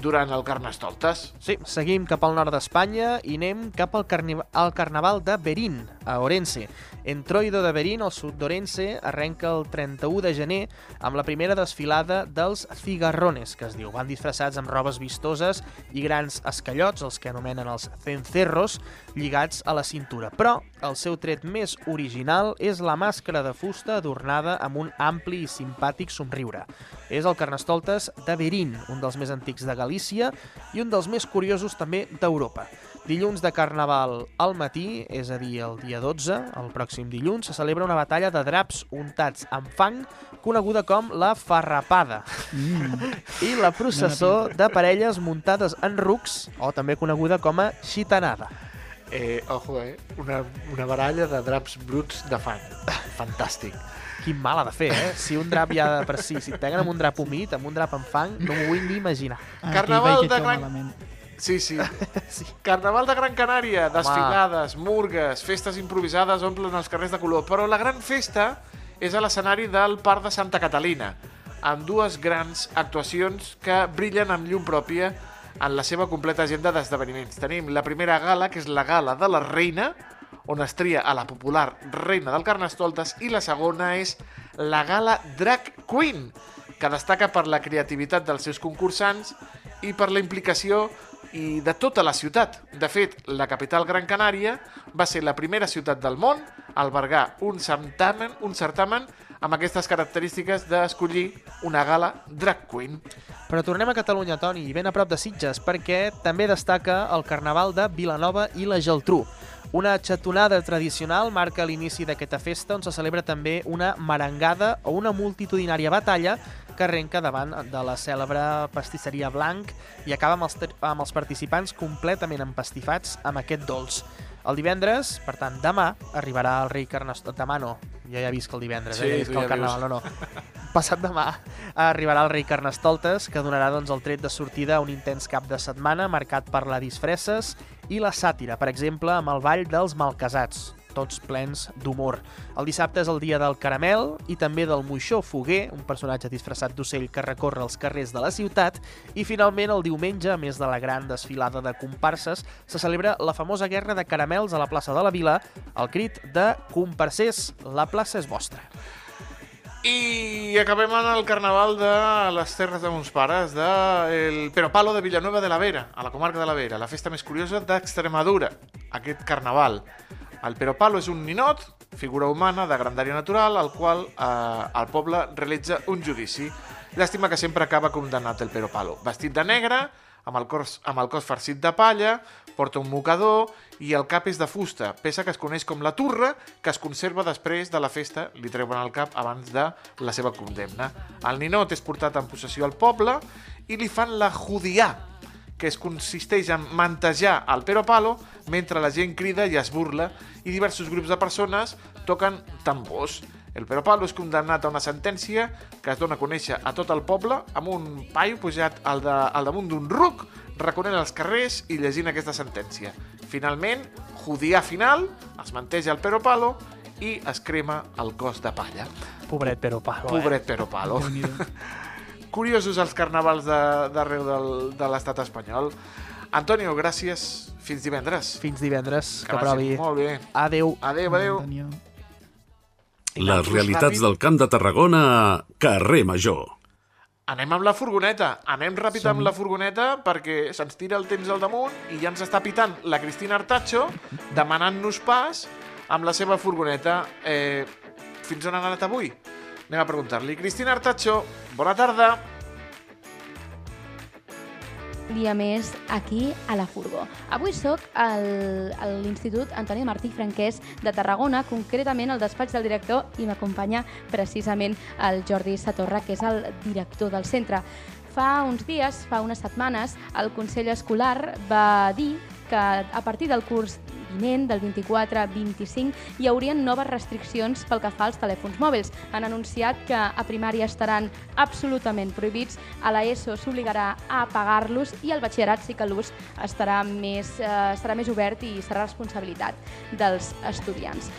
durant el Carnestoltes. Sí, seguim cap al nord d'Espanya i anem cap al, carni al Carnaval de Berín, a Orense. Entroido de Berín, al sud d'Orense, arrenca el 31 de gener amb la primera desfilada dels cigarrones, que es diu. Van disfressats amb robes vistoses i grans escallots, els que anomenen els cencerros, lligats a la cintura. Però el seu tret més original és la màscara de fusta adornada amb un ampli i simpàtic somriure. És el Carnestoltes de Berín, un dels més antics de Galícia i un dels més curiosos també d'Europa. Dilluns de Carnaval al matí, és a dir, el dia 12, el pròxim dilluns, se celebra una batalla de draps untats amb fang coneguda com la Farrapada. Mm. I la processó de parelles muntades en rucs, o també coneguda com a xitanada. Eh, ojo, eh? Una, una baralla de draps bruts de fan. Fantàstic. Quin mal ha de fer, eh? Si un drap ja de per si, si et peguen amb un drap humit, amb un drap amb fang, no m'ho vull ni imaginar. Ah, Carnaval de Gran... malament. Sí, sí. <laughs> sí. Carnaval de Gran Canària, desfilades, murgues, festes improvisades omplen els carrers de color, però la gran festa és a l'escenari del Parc de Santa Catalina, amb dues grans actuacions que brillen amb llum pròpia en la seva completa agenda d'esdeveniments. Tenim la primera gala, que és la gala de la reina, on es tria a la popular reina del Carnestoltes, i la segona és la gala Drag Queen, que destaca per la creativitat dels seus concursants i per la implicació i de tota la ciutat. De fet, la capital Gran Canària va ser la primera ciutat del món a albergar un certamen, un certamen amb aquestes característiques d'escollir una gala drag queen. Però tornem a Catalunya, Toni, ben a prop de Sitges, perquè també destaca el Carnaval de Vilanova i la Geltrú. Una xatonada tradicional marca l'inici d'aquesta festa on se celebra també una marangada o una multitudinària batalla que arrenca davant de la cèlebre pastisseria Blanc i acaba amb els, amb els participants completament empastifats amb aquest dolç. El divendres, per tant, demà, arribarà el rei Carnestoltes... Demà no, ja he vist que el divendres, Sí, eh? ja he vist que el ja carnaval, no, no. Passat demà arribarà el rei Carnestoltes, que donarà doncs, el tret de sortida a un intens cap de setmana marcat per la disfresses i la sàtira, per exemple, amb el ball dels malcasats, tots plens d'humor. El dissabte és el dia del caramel i també del moixó foguer, un personatge disfressat d'ocell que recorre els carrers de la ciutat, i finalment el diumenge, a més de la gran desfilada de comparses, se celebra la famosa guerra de caramels a la plaça de la Vila, al crit de comparsers, la plaça és vostra. I acabem en el carnaval de les Terres de Mons Pares, de el Peropalo de Villanueva de la Vera, a la comarca de la Vera, la festa més curiosa d'Extremadura, aquest carnaval. El Peropalo és un ninot, figura humana de grandària natural, al qual eh, el poble realitza un judici. Llàstima que sempre acaba condemnat el Peropalo. Vestit de negre, amb el, cos, amb el cos farcit de palla, porta un mocador i el cap és de fusta, peça que es coneix com la turra, que es conserva després de la festa, li treuen el cap abans de la seva condemna. El ninot és portat en possessió al poble i li fan la judià, que es consisteix en mantejar el pero palo mentre la gent crida i es burla i diversos grups de persones toquen tambors. El pero palo és condemnat a una sentència que es dona a conèixer a tot el poble amb un paio pujat al, de, al damunt d'un ruc reconent els carrers i llegint aquesta sentència. Finalment, judià final, es manteja el pero palo i es crema el cos de palla. Pobret Pero Palo, Pobret eh? pero palo. Curiosos els carnavals de- d'arreu del, de l'estat espanyol. Antonio, gràcies. Fins divendres. Fins divendres, que, vagi provi. Molt bé. Adeu. Adeu, adeu. Les realitats del Camp de Tarragona a Carrer Major. Anem amb la furgoneta. Anem ràpid Som-hi. amb la furgoneta perquè se'ns tira el temps al damunt i ja ens està pitant la Cristina Artacho demanant-nos pas amb la seva furgoneta. Eh, fins on han anat avui? Anem a preguntar-li. Cristina Artacho, bona tarda. Dia més aquí a la Furgó. Avui sóc al- a l'Institut Antoni Martí Franquès de Tarragona, concretament al despatx del director, i m'acompanya precisament el Jordi Satorra, que és el director del centre. Fa uns dies, fa unes setmanes, el Consell Escolar va dir que a partir del curs vinent, del 24-25, hi haurien noves restriccions pel que fa als telèfons mòbils. Han anunciat que a primària estaran absolutament prohibits, a l'ESO s'obligarà a apagar-los i al batxillerat sí que l'ús estarà, més, eh, més obert i serà responsabilitat dels estudiants.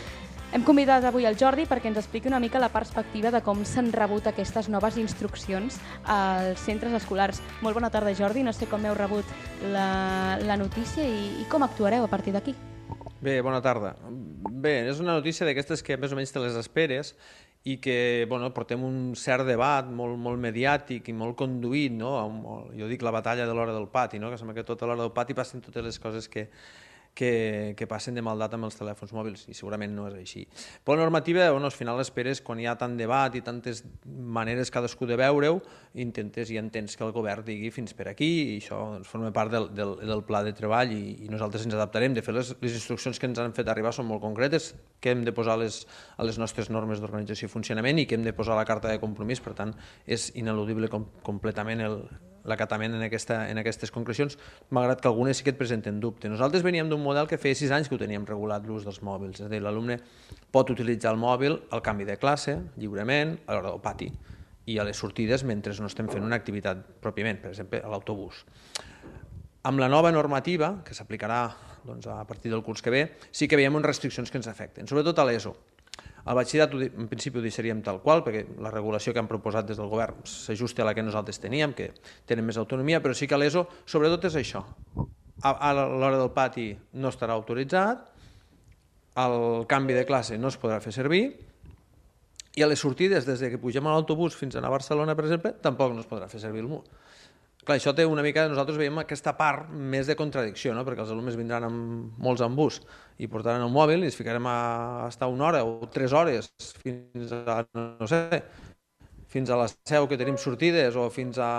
Hem convidat avui el Jordi perquè ens expliqui una mica la perspectiva de com s'han rebut aquestes noves instruccions als centres escolars. Molt bona tarda, Jordi. No sé com heu rebut la, la notícia i, i com actuareu a partir d'aquí. Bé, bona tarda. Bé, és una notícia d'aquestes que més o menys te les esperes i que bueno, portem un cert debat molt, molt mediàtic i molt conduït, no? Jo dic la batalla de l'hora del pati, no? que sembla que tota l'hora del pati passen totes les coses que, que, que passen de maldat amb els telèfons mòbils, i segurament no és així. Però la normativa, bueno, al final esperes, quan hi ha tant debat i tantes maneres cadascú de veure-ho, intentes i entens que el govern digui fins per aquí, i això doncs, forma part del, del, del pla de treball i, i nosaltres ens adaptarem. De fet, les, les instruccions que ens han fet arribar són molt concretes, que hem de posar les, a les nostres normes d'organització i funcionament i que hem de posar a la carta de compromís, per tant, és ineludible com, completament el, l'acatament en, aquesta, en aquestes concrecions, malgrat que algunes sí que et presenten dubte. Nosaltres veníem d'un model que feia sis anys que ho teníem regulat l'ús dels mòbils, és a dir, l'alumne pot utilitzar el mòbil al canvi de classe, lliurement, a l'hora del pati, i a les sortides mentre no estem fent una activitat pròpiament, per exemple, a l'autobús. Amb la nova normativa, que s'aplicarà doncs, a partir del curs que ve, sí que veiem unes restriccions que ens afecten, sobretot a l'ESO. El batxillerat en principi ho deixaríem tal qual, perquè la regulació que han proposat des del govern s'ajusta a la que nosaltres teníem, que tenen més autonomia, però sí que l'ESO, sobretot és això. A, a l'hora del pati no estarà autoritzat, el canvi de classe no es podrà fer servir, i a les sortides, des de que pugem a l'autobús fins a Barcelona, per exemple, tampoc no es podrà fer servir el MUR. Clar, això té una mica, nosaltres veiem aquesta part més de contradicció, no? perquè els alumnes vindran amb molts en bus i portaran el mòbil i es ficarem a estar una hora o tres hores fins a, no sé, fins a la seu que tenim sortides o fins a,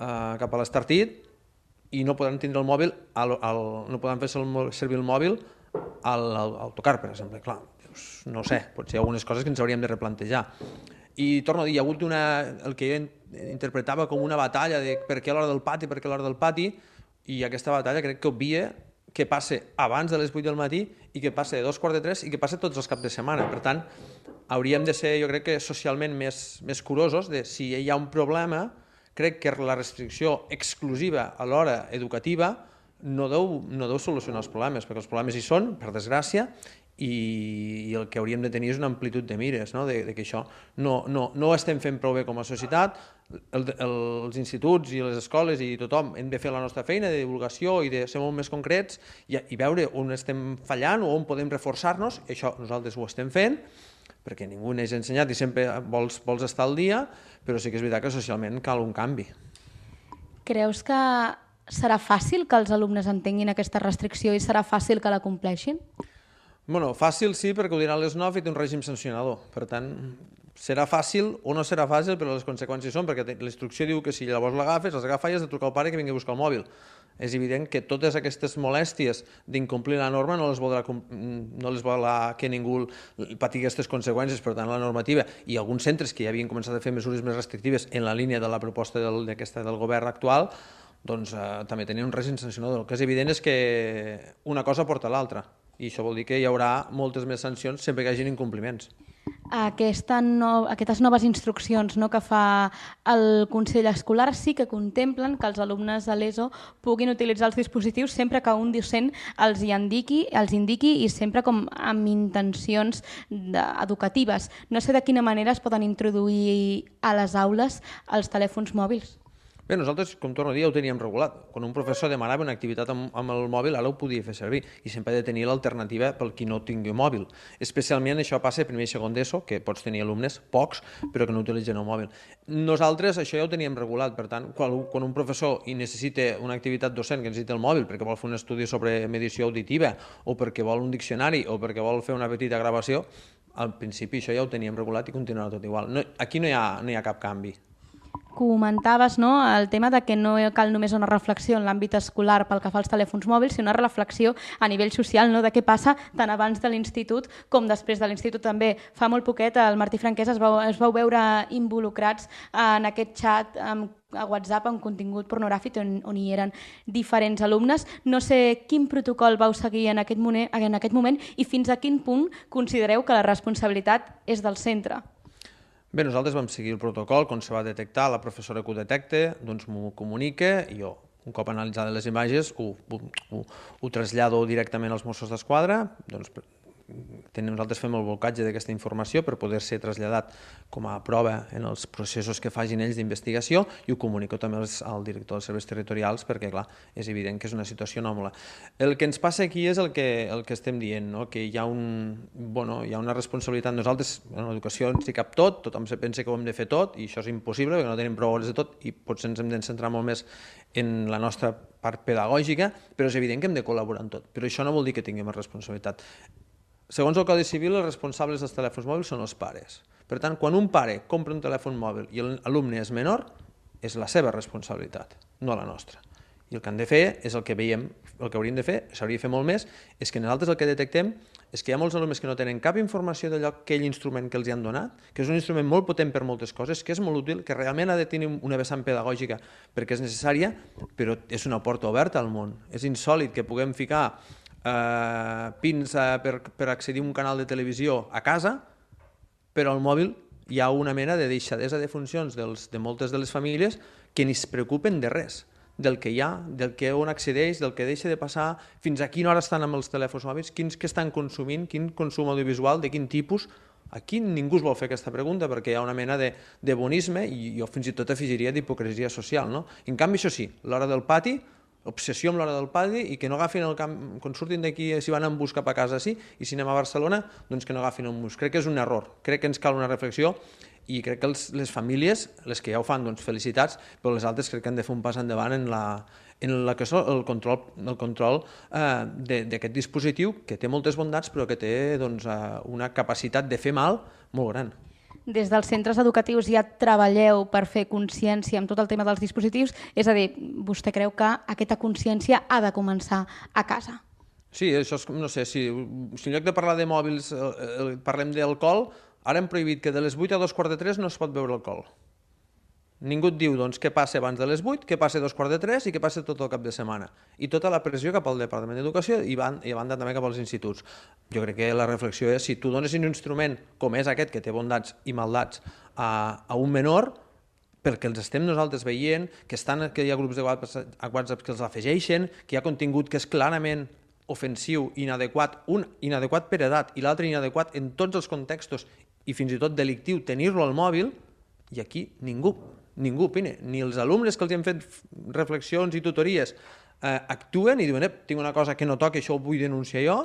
a cap a l'Estartit i no podran tindre el mòbil, al, al, no podran fer servir el mòbil al, al autocar, per exemple. Clar, doncs, no sé, potser hi ha algunes coses que ens hauríem de replantejar. I torno a dir, hi ha hagut una, el que jo interpretava com una batalla de per què l'hora del pati, per què l'hora del pati, i aquesta batalla crec que obvia que passe abans de les 8 del matí i que passe de dos quarts de tres i que passe tots els caps de setmana. Per tant, hauríem de ser, jo crec que socialment més, més curosos de si hi ha un problema, crec que la restricció exclusiva a l'hora educativa no deu, no deu solucionar els problemes, perquè els problemes hi són, per desgràcia, i, i el que hauríem de tenir és una amplitud de mires, no? de, de que això no, no, no ho estem fent prou bé com a societat, el, el, els instituts i les escoles i tothom hem de fer la nostra feina de divulgació i de ser molt més concrets i, i veure on estem fallant o on podem reforçar-nos, això nosaltres ho estem fent, perquè ningú n'és ensenyat i sempre vols, vols estar al dia, però sí que és veritat que socialment cal un canvi. Creus que serà fàcil que els alumnes entenguin aquesta restricció i serà fàcil que la compleixin? Bueno, fàcil sí, perquè ho diran les 9 i té un règim sancionador. Per tant, serà fàcil o no serà fàcil, però les conseqüències són, perquè la instrucció diu que si llavors l'agafes, les agafa i has de trucar al pare que vingui a buscar el mòbil. És evident que totes aquestes molèsties d'incomplir la norma no les voldrà, no les voldrà que ningú patigui aquestes conseqüències, per tant la normativa i alguns centres que ja havien començat a fer mesures més restrictives en la línia de la proposta del, d'aquesta del govern actual, doncs eh, també tenien un règim sancionador. El que és evident és que una cosa porta l'altra i això vol dir que hi haurà moltes més sancions sempre que hi hagi incompliments. Aquesta no, aquestes noves instruccions no, que fa el Consell Escolar sí que contemplen que els alumnes de l'ESO puguin utilitzar els dispositius sempre que un docent els hi indiqui, els indiqui i sempre com amb intencions educatives. No sé de quina manera es poden introduir a les aules els telèfons mòbils. Bé, nosaltres, com torno a dir, ja ho teníem regulat. Quan un professor demanava una activitat amb, amb el mòbil, ara ho podia fer servir i sempre ha de tenir l'alternativa pel qui no tingui mòbil. Especialment això passa a primer i segon d'ESO, que pots tenir alumnes, pocs, però que no utilitzen el mòbil. Nosaltres això ja ho teníem regulat, per tant, quan, quan un professor i necessita una activitat docent que necessita el mòbil perquè vol fer un estudi sobre medició auditiva o perquè vol un diccionari o perquè vol fer una petita gravació, al principi això ja ho teníem regulat i continuarà tot igual. No, aquí no hi, ha, no hi ha cap canvi. Comentaves no, el tema de que no cal només una reflexió en l'àmbit escolar pel que fa als telèfons mòbils, sinó una reflexió a nivell social no, de què passa tant abans de l'institut com després de l'institut també. Fa molt poquet el Martí Franquès es es vau veure involucrats en aquest xat amb a WhatsApp amb contingut pornogràfic on, on hi eren diferents alumnes. No sé quin protocol vau seguir en aquest, moment, en aquest moment i fins a quin punt considereu que la responsabilitat és del centre. Bé, nosaltres vam seguir el protocol, quan se va detectar, la professora que ho detecta, doncs m'ho comunica i jo, un cop analitzades les imatges, ho, ho, ho, ho trasllado directament als Mossos d'Esquadra, doncs tenim, nosaltres fem el blocatge d'aquesta informació per poder ser traslladat com a prova en els processos que facin ells d'investigació i ho comunico també als, al director dels serveis territorials perquè, clar, és evident que és una situació anòmala. El que ens passa aquí és el que, el que estem dient, no? que hi ha, un, bueno, hi ha una responsabilitat. Nosaltres, en l'educació ens hi cap tot, tothom se pensa que ho hem de fer tot i això és impossible perquè no tenim prou hores de tot i potser ens hem de centrar molt més en la nostra part pedagògica, però és evident que hem de col·laborar en tot. Però això no vol dir que tinguem responsabilitat. Segons el Codi Civil, els responsables dels telèfons mòbils són els pares. Per tant, quan un pare compra un telèfon mòbil i l'alumne és menor, és la seva responsabilitat, no la nostra. I el que han de fer és el que veiem, el que hauríem de fer, s'hauria de fer molt més, és que nosaltres el que detectem és que hi ha molts alumnes que no tenen cap informació d'allò que aquell instrument que els han donat, que és un instrument molt potent per moltes coses, que és molt útil, que realment ha de tenir una vessant pedagògica perquè és necessària, però és una porta oberta al món. És insòlid que puguem ficar eh, pins eh, per, per accedir a un canal de televisió a casa, però al mòbil hi ha una mena de deixadesa de funcions dels, de moltes de les famílies que ni es preocupen de res del que hi ha, del que on accedeix, del que deixa de passar, fins a quina hora estan amb els telèfons mòbils, quins que estan consumint, quin consum audiovisual, de quin tipus. Aquí ningú es vol fer aquesta pregunta perquè hi ha una mena de, de bonisme i jo fins i tot afegiria d'hipocresia social. No? En canvi, això sí, l'hora del pati, obsessió amb l'hora del pati i que no agafin el camp, quan surtin d'aquí, si van en bus cap a casa, sí, i si anem a Barcelona, doncs que no agafin el bus. Crec que és un error, crec que ens cal una reflexió i crec que els, les famílies, les que ja ho fan, doncs felicitats, però les altres crec que han de fer un pas endavant en la, en la que és el control, el control eh, d'aquest dispositiu que té moltes bondats però que té doncs, eh, una capacitat de fer mal molt gran des dels centres educatius ja treballeu per fer consciència amb tot el tema dels dispositius? És a dir, vostè creu que aquesta consciència ha de començar a casa? Sí, això és, no sé, si, si en lloc de parlar de mòbils eh, eh, parlem d'alcohol, ara hem prohibit que de les 8 a 2 quarts de 3 no es pot beure alcohol. Ningú et diu doncs, què passa abans de les 8, què passa dos quarts de 3 i què passa tot el cap de setmana. I tota la pressió cap al Departament d'Educació i, van, i a banda també cap als instituts. Jo crec que la reflexió és si tu dones un instrument com és aquest, que té bondats i maldats, a, a un menor, perquè els estem nosaltres veient, que, estan, que hi ha grups de WhatsApp que els afegeixen, que hi ha contingut que és clarament ofensiu, inadequat, un inadequat per edat i l'altre inadequat en tots els contextos i fins i tot delictiu tenir-lo al mòbil, i aquí ningú ningú opina, ni els alumnes que els han fet reflexions i tutories eh, actuen i diuen, eh, tinc una cosa que no toca, això ho vull denunciar jo,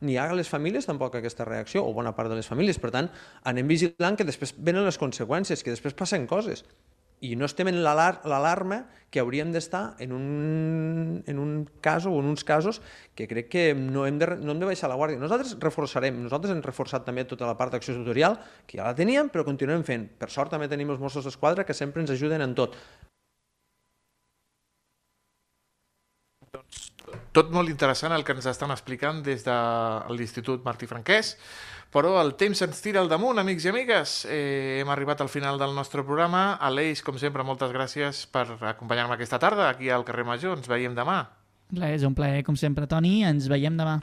ni hi ha les famílies tampoc aquesta reacció, o bona part de les famílies. Per tant, anem vigilant que després venen les conseqüències, que després passen coses i no estem en l'alarma que hauríem d'estar en, un, en un cas o en uns casos que crec que no hem, de, no hem de baixar la guàrdia. Nosaltres reforçarem, nosaltres hem reforçat també tota la part d'acció tutorial, que ja la teníem, però continuem fent. Per sort també tenim els Mossos d'Esquadra que sempre ens ajuden en tot. Doncs tot molt interessant el que ens estan explicant des de l'Institut Martí Franquès. Però el temps ens tira al damunt, amics i amigues. Eh, hem arribat al final del nostre programa. Aleix, com sempre, moltes gràcies per acompanyar-me aquesta tarda aquí al carrer Major. Ens veiem demà. És un plaer, com sempre, Toni. Ens veiem demà.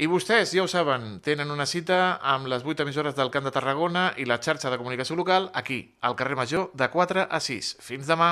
I vostès, ja ho saben, tenen una cita amb les 8 emissores del Camp de Tarragona i la xarxa de comunicació local aquí, al carrer Major, de 4 a 6. Fins demà.